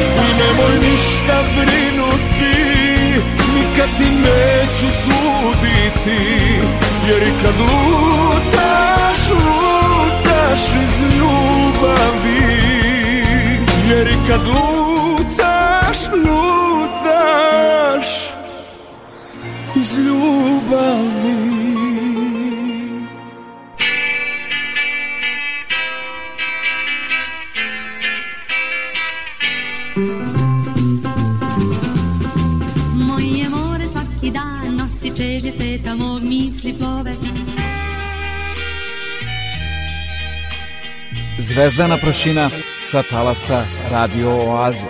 i nemoj ništa brinuti Nikad ti neću suditi Jer i kad lutaš, lutaš iz ljubavi Jer i kad lutaš, lutaš negdje sveta misli plove Zvezdana prašina sa talasa Radio Oaze.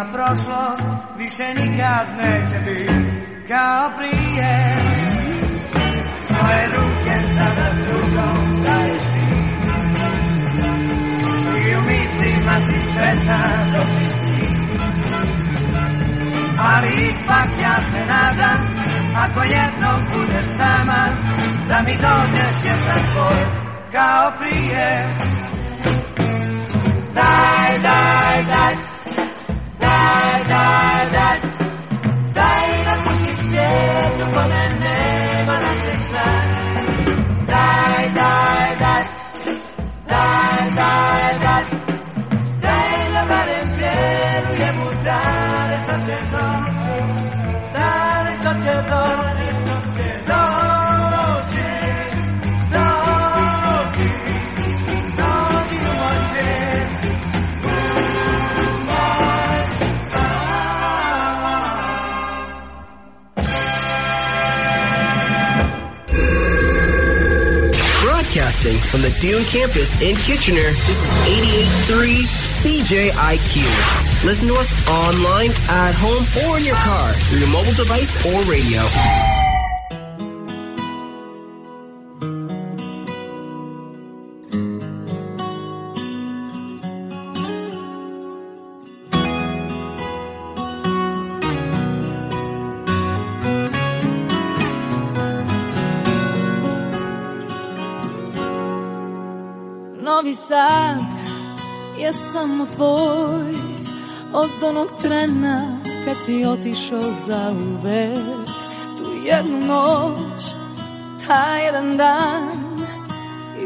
a prošlost više nikad neće biti kao prije Svoje ruke sada drugom daješ ti I u mislima si sretna dok si s njim Ali ipak ja se nadam Ako jednom budeš sama Da mi dođeš je za tvoj kao prije Daj, daj, daj From the Dune campus in Kitchener, this is 88.3 CJIQ. Listen to us online, at home, or in your car through your mobile device or radio. onog trena kad si otišao za uvek Tu jednu noć, ta jedan dan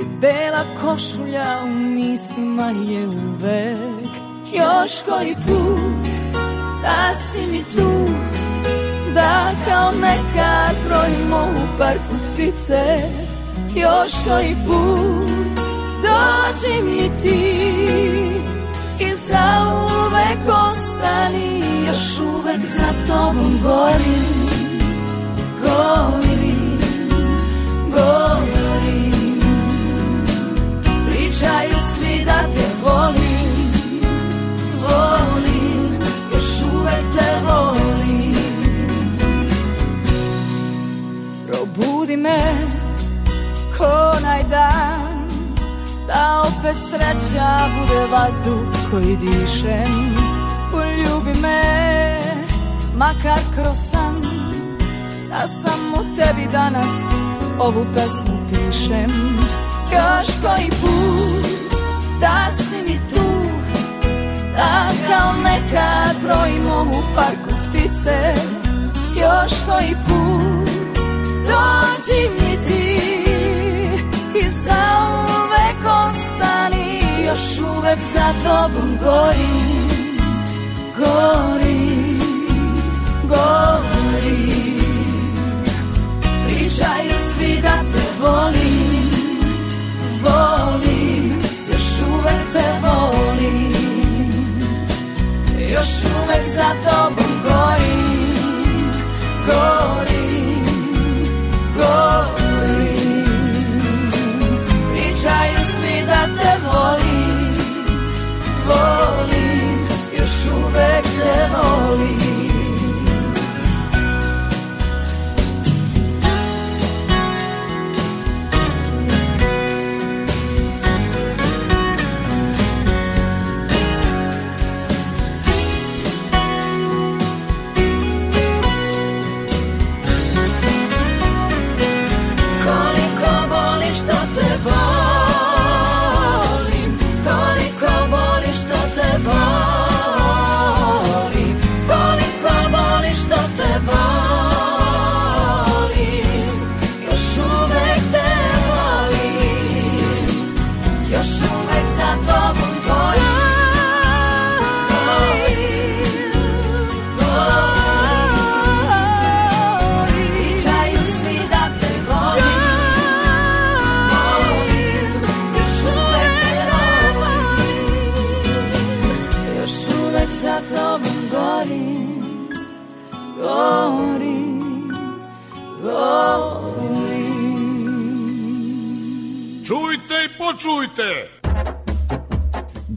I bela košulja u mislima je uvek Još koji put da si mi tu Da kao nekad brojimo u parku ptice Još koji put dođi mi ti I zauvek uvek ostani Još uvek za tobom gori gori gori Pričaju svi da te volim Volim, još uvek te volim Probudi me konaj dan Da opet sreća bude vazduh koji dišem poljubi me Makar kroz san Da samo tebi danas Ovu pesmu pišem Još koji put Da si mi tu Da kao nekad Brojimo u parku ptice Još koji put Dođi mi ti I zauvek ostani Još uvek za tobom gorim gori, gori Pričaju svi da te volim, volim Još uvek te volim Još uvek za tobom gorim, gori, gori Pričaju svi da te volim, volim שוב אכתב עולי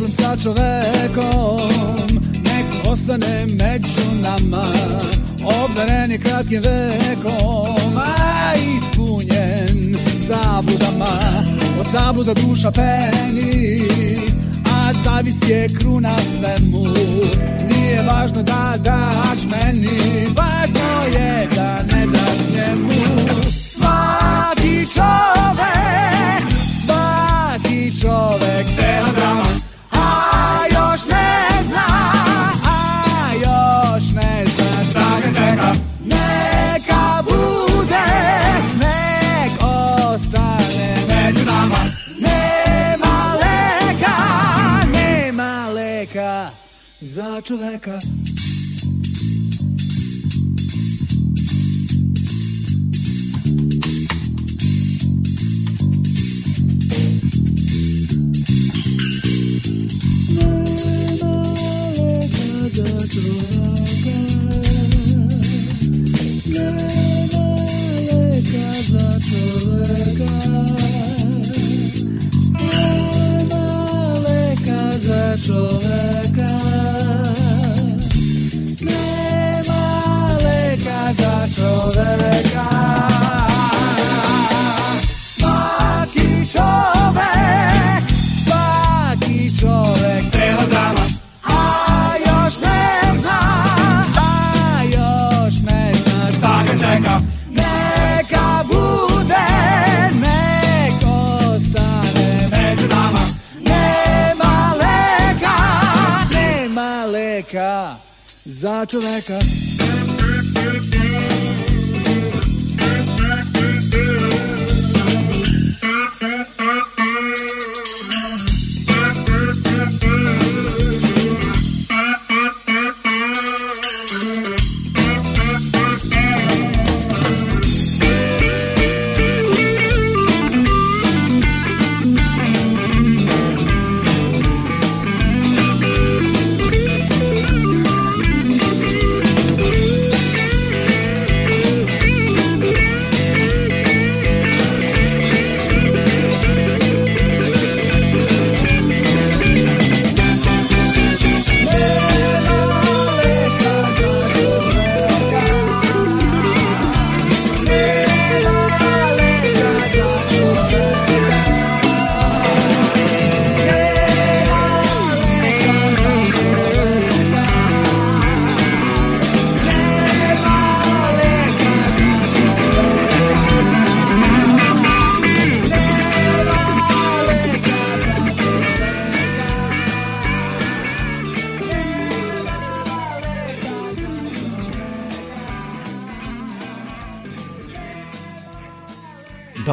problem sa čovekom Nek ostane među nama Obdaren je kratkim vekom A ispunjen zabludama Od zabluda duša peni A zavist je kruna svemu Nije važno da daš meni Važno je da ne daš njemu Svaki čovek Svaki čovek Cela drama to like a to like a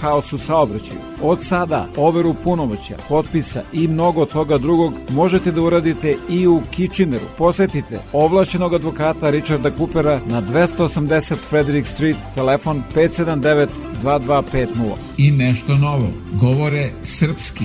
haos saobraćaju. Od sada overu punomoća, potpisa i mnogo toga drugog možete da uradite i u Kitcheneru. Posetite ovlašenog advokata Richarda Coopera na 280 Frederick Street, telefon 579 2250. I nešto novo. Govore srpski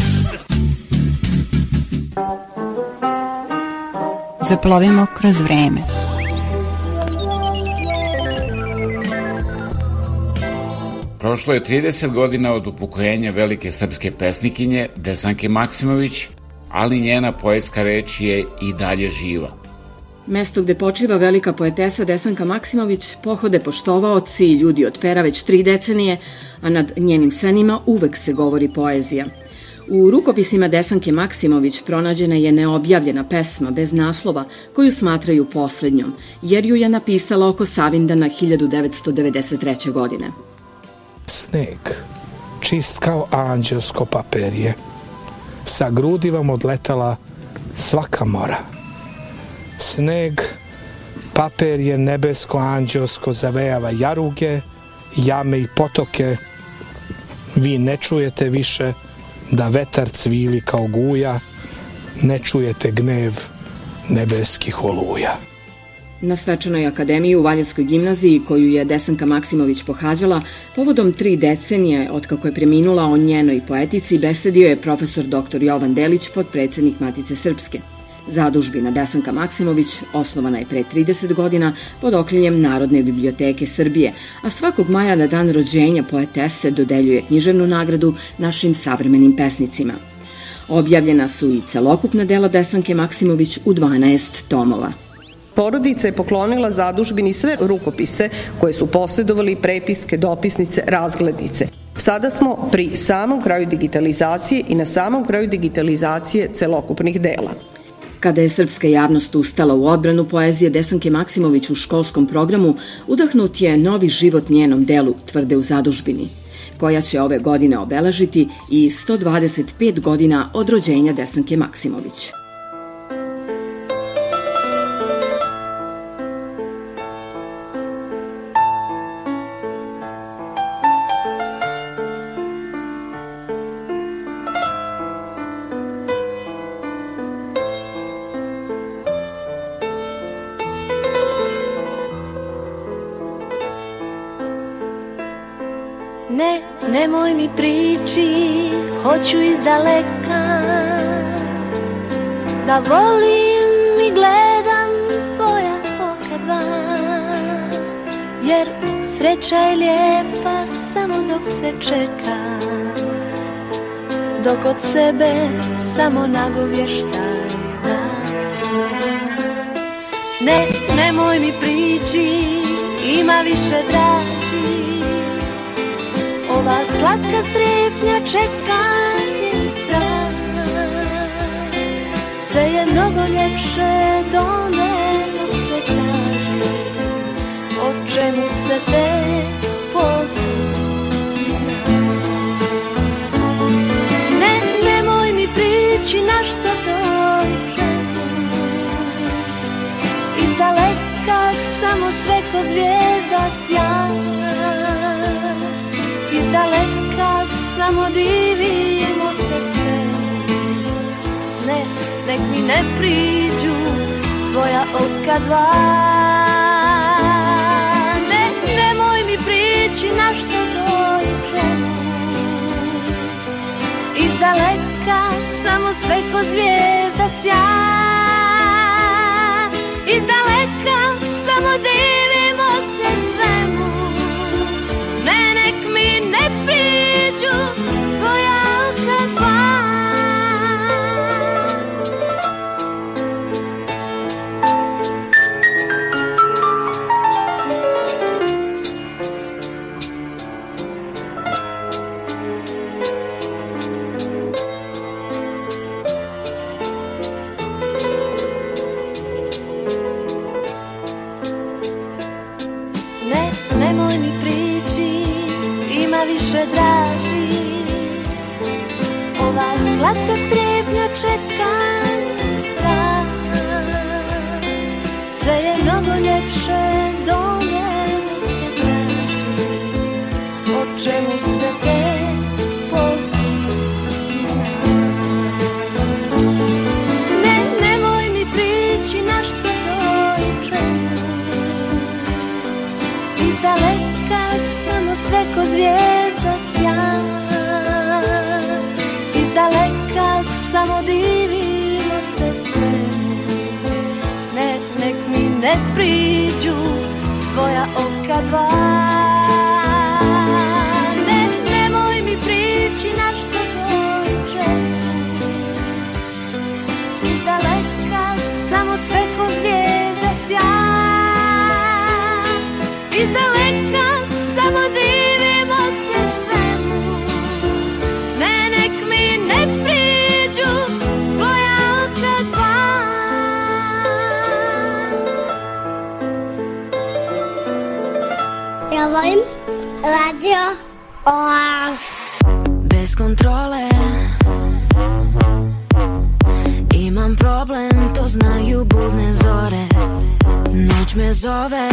zaplovimo da kroz vreme. Prošlo je 30 godina od upukojenja velike srpske pesnikinje Desanke Maksimović, ali njena poetska reč je i dalje živa. Mesto gde počiva velika poetesa Desanka Maksimović pohode poštovaoci i ljudi od pera već tri decenije, a nad njenim senima uvek se govori poezija – U rukopisima Desanke Maksimović pronađena je neobjavljena pesma bez naslova koju smatraju poslednjom, jer ju je napisala oko Savindana 1993. godine. Sneg, čist kao anđelsko papirje, sa grudi vam odletala svaka mora. Sneg, papir je nebesko anđelsko zavejava jaruge, jame i potoke. Vi ne čujete više da vetar cvili kao guja, ne čujete gnev nebeskih oluja. Na Svečanoj akademiji u Valjevskoj gimnaziji, koju je Desanka Maksimović pohađala, povodom tri decenije, otkako je preminula o njenoj poetici, besedio je profesor dr. Jovan Delić, podpredsednik Matice Srpske. Zadužbina Desanka Maksimović osnovana je pre 30 godina pod okriljem Narodne biblioteke Srbije, a svakog maja na dan rođenja poetese dodeljuje književnu nagradu našim savremenim pesnicima. Objavljena su i celokupna dela Desanke Maksimović u 12 tomova. Porodica je poklonila zadužbini sve rukopise koje su posjedovali prepiske, dopisnice, razglednice. Sada smo pri samom kraju digitalizacije i na samom kraju digitalizacije celokupnih dela. Kada je srpska javnost ustala u odbranu poezije Desanke Maksimović u školskom programu, udahnut je novi život njenom delu, tvrde u zadužbini, koja će ove godine obeležiti i 125 godina od rođenja Desanke Maksimović. daleka Da volim i gledam tvoja oka dva Jer sreća je lijepa samo dok se čeka Dok od sebe samo nagovještaj da. Ne, nemoj mi priči, ima više draži Ova slatka strepnja čeka Sve je mnogo ljepše do neba se traži O čemu se te pozu Ne, nemoj mi prići na što dođe Iz daleka samo sve ko zvijezda sjana Iz daleka samo dio nek mi ne priđu tvoja oka dva ne, nemoj mi prići na što dođemo iz daleka samo sve ko zvijezda sja iz daleka sve ko zvijezda sja Iz daleka samo divimo se sve Nek, nek mi ne priđu tvoja oka dva dissolve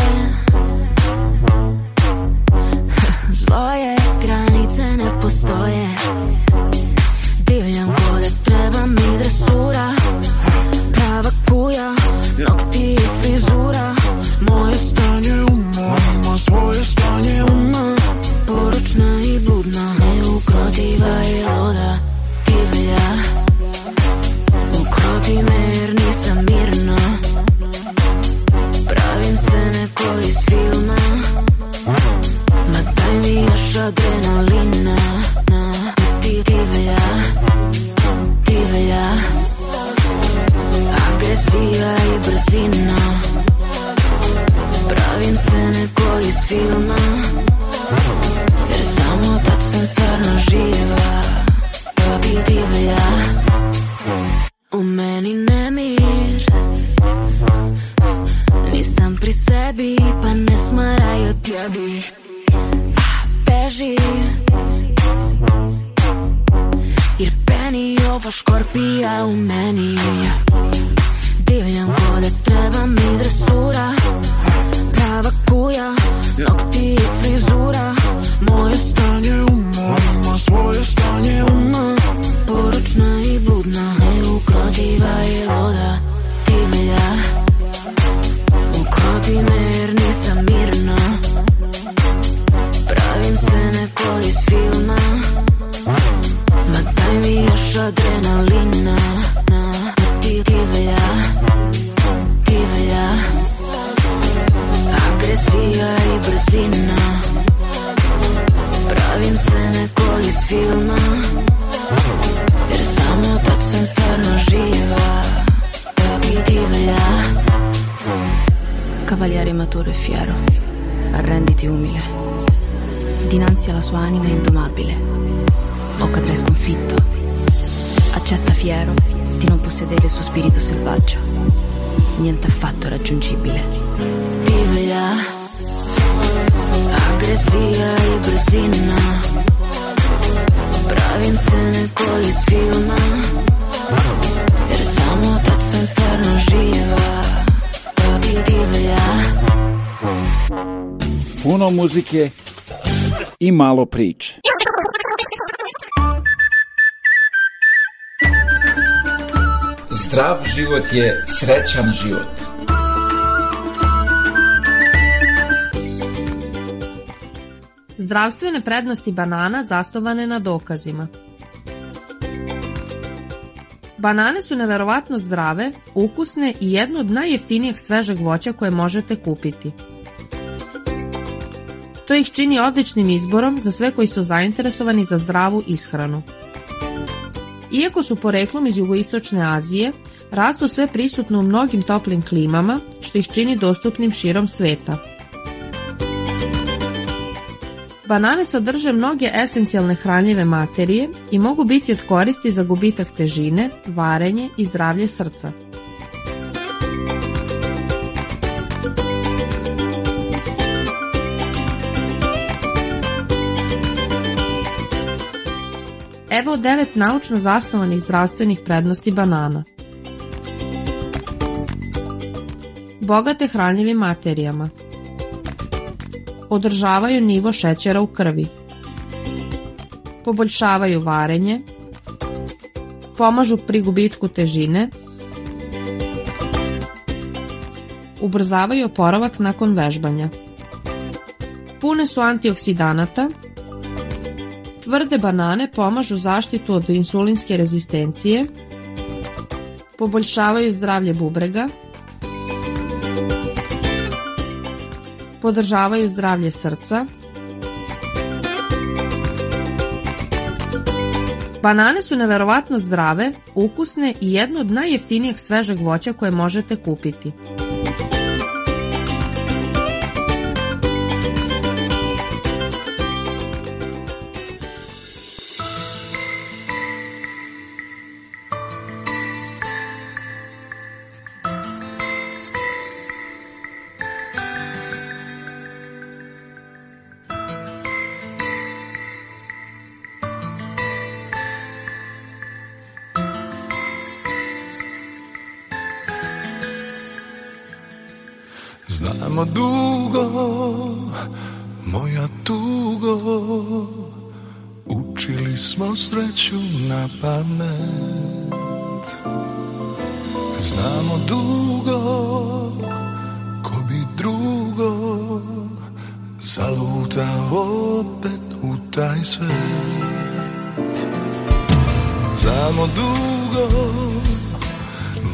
je srećan život. Zdravstvene prednosti banana zasnovane na dokazima. Banane su neverovatno zdrave, ukusne i jedno od najjeftinijih svežeg voća koje možete kupiti. To ih čini odličnim izborom za sve koji su zainteresovani za zdravu ishranu. Iako su poreklom iz jugoistočne Azije, rastu sve prisutno u mnogim toplim klimama, što ih čini dostupnim širom sveta. Banane sadrže mnoge esencijalne hranljive materije i mogu biti od koristi za gubitak težine, varenje i zdravlje srca. Evo devet naučno zasnovanih zdravstvenih prednosti banana – bogate hranljivim materijama. Održavaju nivo šećera u krvi. Poboljšavaju varenje. Pomažu pri gubitku težine. Ubrzavaju oporavak nakon vežbanja. Pune su antioksidanata. Tvrde banane pomažu zaštitu od insulinske rezistencije. Poboljšavaju zdravlje bubrega podržavaju zdravlje srca. Banane su neverovatno zdrave, ukusne i jedno od najjeftinijih svežeg voća koje možete kupiti. na pamet Znamo dugo Ko bi drugo Zaluta opet u taj svet Znamo dugo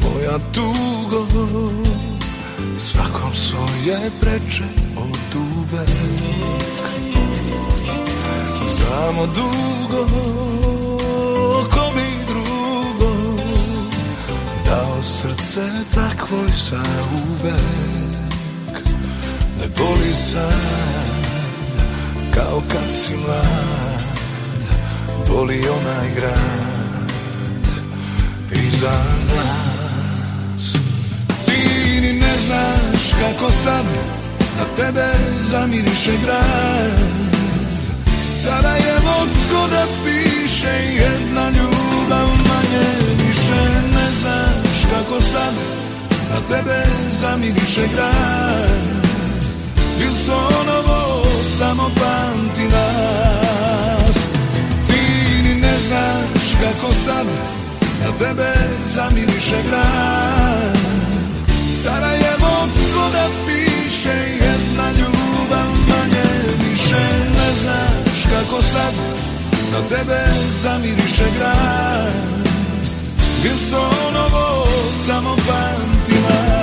Moja tugo Svakom svoje preče od uvek Znamo dugo srce takvo i za uvek Ne boli sad kao kad si mlad Boli onaj grad iza nas Ti ni ne znaš kako sad na da tebe zamiriše grad Sarajevo ko da piše jedna ljubav manje više kako sam na tebe zamiriše grad Wilsonovo samo pamti nas Ti ni ne znaš kako sad na tebe zamiriše grad Sarajevo ko da piše jedna ljubav manje više Ne znaš kako sad na tebe zamiriše grad Wilsonovo siamo avanti mai.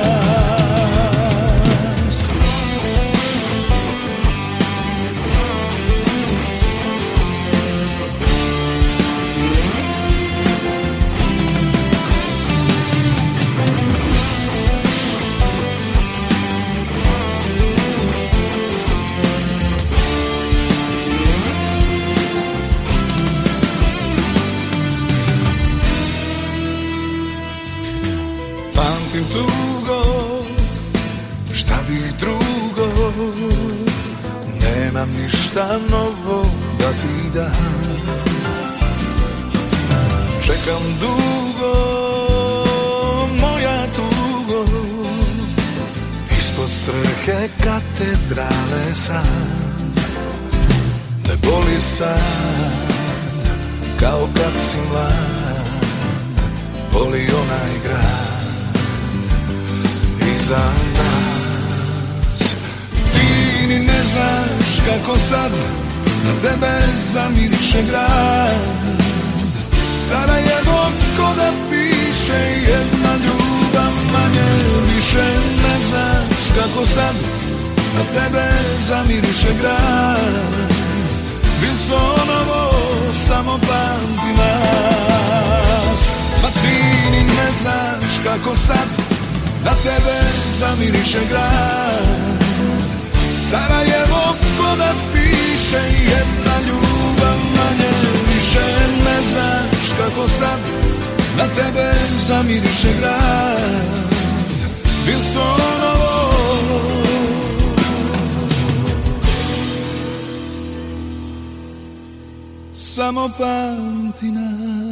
nemam ništa novo da ti dam Čekam dugo, moja tugo Ispod strehe katedrale sam Ne boli sad, kao kad si mlad Boli onaj grad iza nas ni ne znaš kako sad Na tebe zamiriše grad Sarajevo ko da piše Jedna ljubav manje više Ne znaš kako sad Na tebe zamiriše grad Wilsonovo samo pamti nas Ma ti ni ne znaš kako sad Na tebe zamiriše grad Sarajevo ko da piše jedna ljubav manje više Ne znaš kako sad na tebe zamiriše grad Wilsonovo Samo pamti nas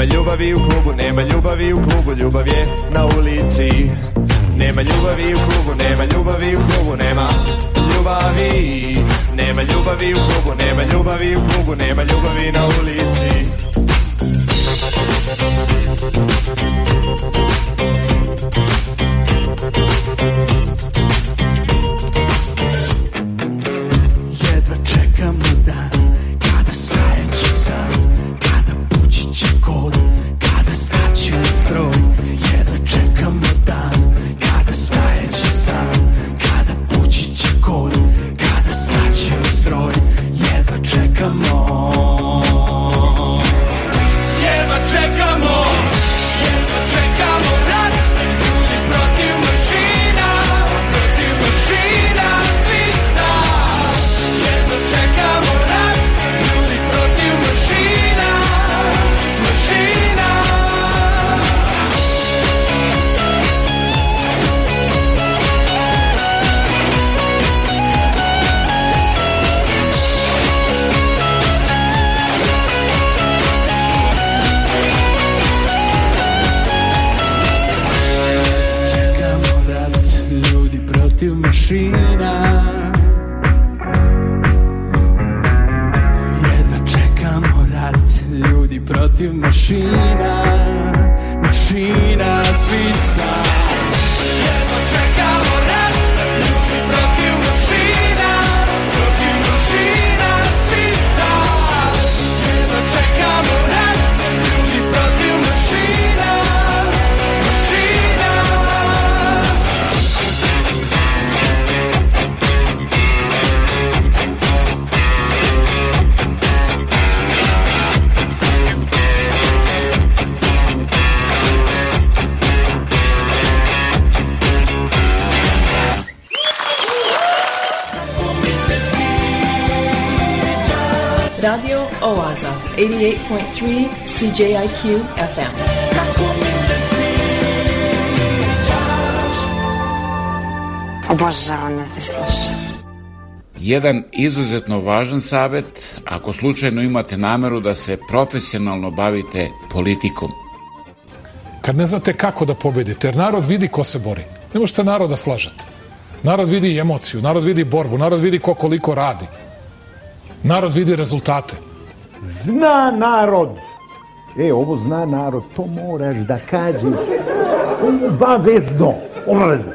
Nema ljubavi u klubu, nema ljubavi u klubu, ljubav je na ulici. Nema ljubavi u klubu, nema ljubavi u klubu, nema ljubavi. Nema ljubavi u klubu, nema ljubavi u klubu, nema ljubavi na ulici. JIQ FM. Obožavam da te slušam. Jedan izuzetno važan savet ako slučajno imate nameru da se profesionalno bavite politikom. Kad ne znate kako da pobedite, jer narod vidi ko se bori. Ne možete naroda slažete. Narod vidi emociju, narod vidi borbu, narod vidi ko koliko radi. Narod vidi rezultate. Zna narod E, ovo zna narod, to moraš da kažeš obavezno, obavezno.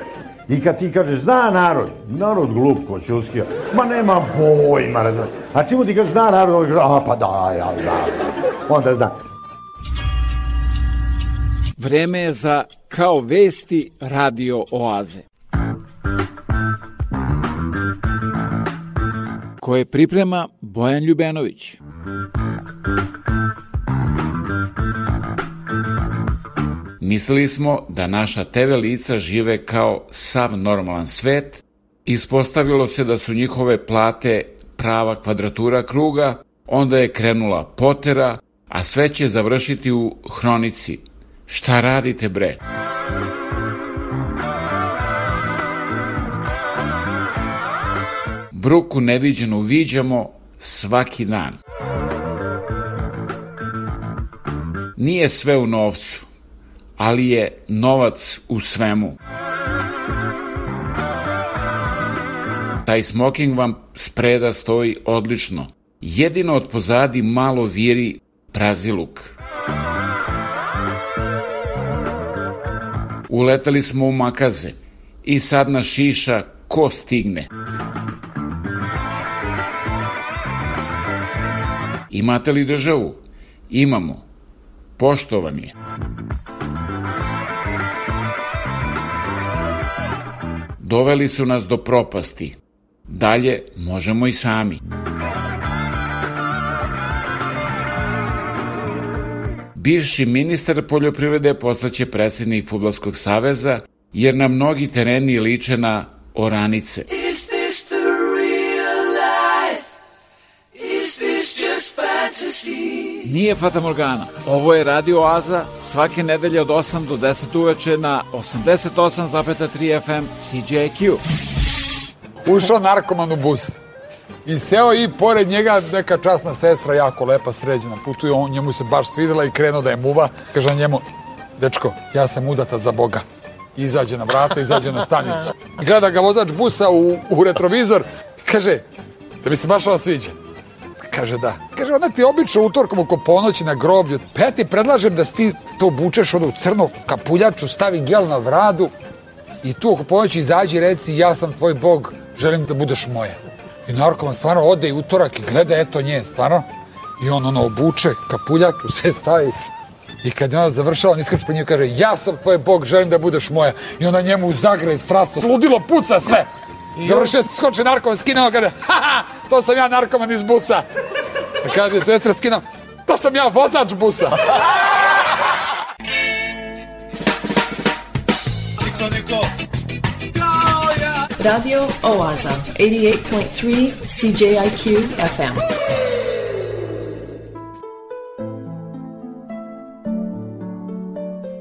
I kad ti kažeš, zna narod, narod glup ko Ćuskija, ma nema pojma, razumiješ. A čemu ti kažeš, zna narod, on a pa da, ja, da, onda zna. Vreme je za Kao vesti radio oaze. Koje priprema Bojan Ljubenović. Mislili smo da naša TV lica žive kao sav normalan svet, ispostavilo se da su njihove plate prava kvadratura kruga, onda je krenula potera, a sve će završiti u hronici. Šta radite bre? Bruku neviđenu viđamo svaki dan. Nije sve u novcu ali je novac u svemu. Taj smoking vam spreda stoji odlično. Jedino od pozadi malo viri praziluk. Uletali smo u makaze i sad na šiša ko stigne. Imate li državu? Imamo. Pošto vam je. Doveli su nas do propasti. Dalje možemo i sami. Bivši ministar poljoprivrede postaće predsednik Futbolskog saveza, jer na mnogi tereni liče na oranice. Nije Fata Morgana. Ovo je Radio Aza svake nedelje od 8 do 10 uveče na 88,3 FM CJQ. Ušao narkoman u bus. I seo i pored njega neka časna sestra, jako lepa, sređena, putuje, on njemu se baš svidela i krenuo da je muva. Kaže njemu, dečko, ja sam udata za Boga. Izađe na vrata, izađe na stanicu. Gleda ga vozač busa u, u retrovizor, kaže, da mi se baš ovo sviđa. Kaže da. Kaže, ona ti obično utorkom oko ponoći na groblju. Pa ja ti predlažem da ti to obučeš ono u crno kapuljaču, stavi gel na vradu i tu oko ponoći izađi i reci ja sam tvoj bog, želim da budeš moja. I narkoman stvarno ode i utorak i gleda, eto nje, stvarno. I on ono obuče kapuljaču, sve stavi. I kad je ona završava, on iskače po nju i kaže, ja sam tvoj bog, želim da budeš moja. I ona njemu u zagraj strastno, ludilo puca sve. Završio se, skoče narkoman, skinao, kaže, ha, ha, to sam ja narkoman iz busa. A kaže, sestra skinao, to sam ja vozač busa. Niko, niko. Radio Oaza, 88.3 CJIQ FM.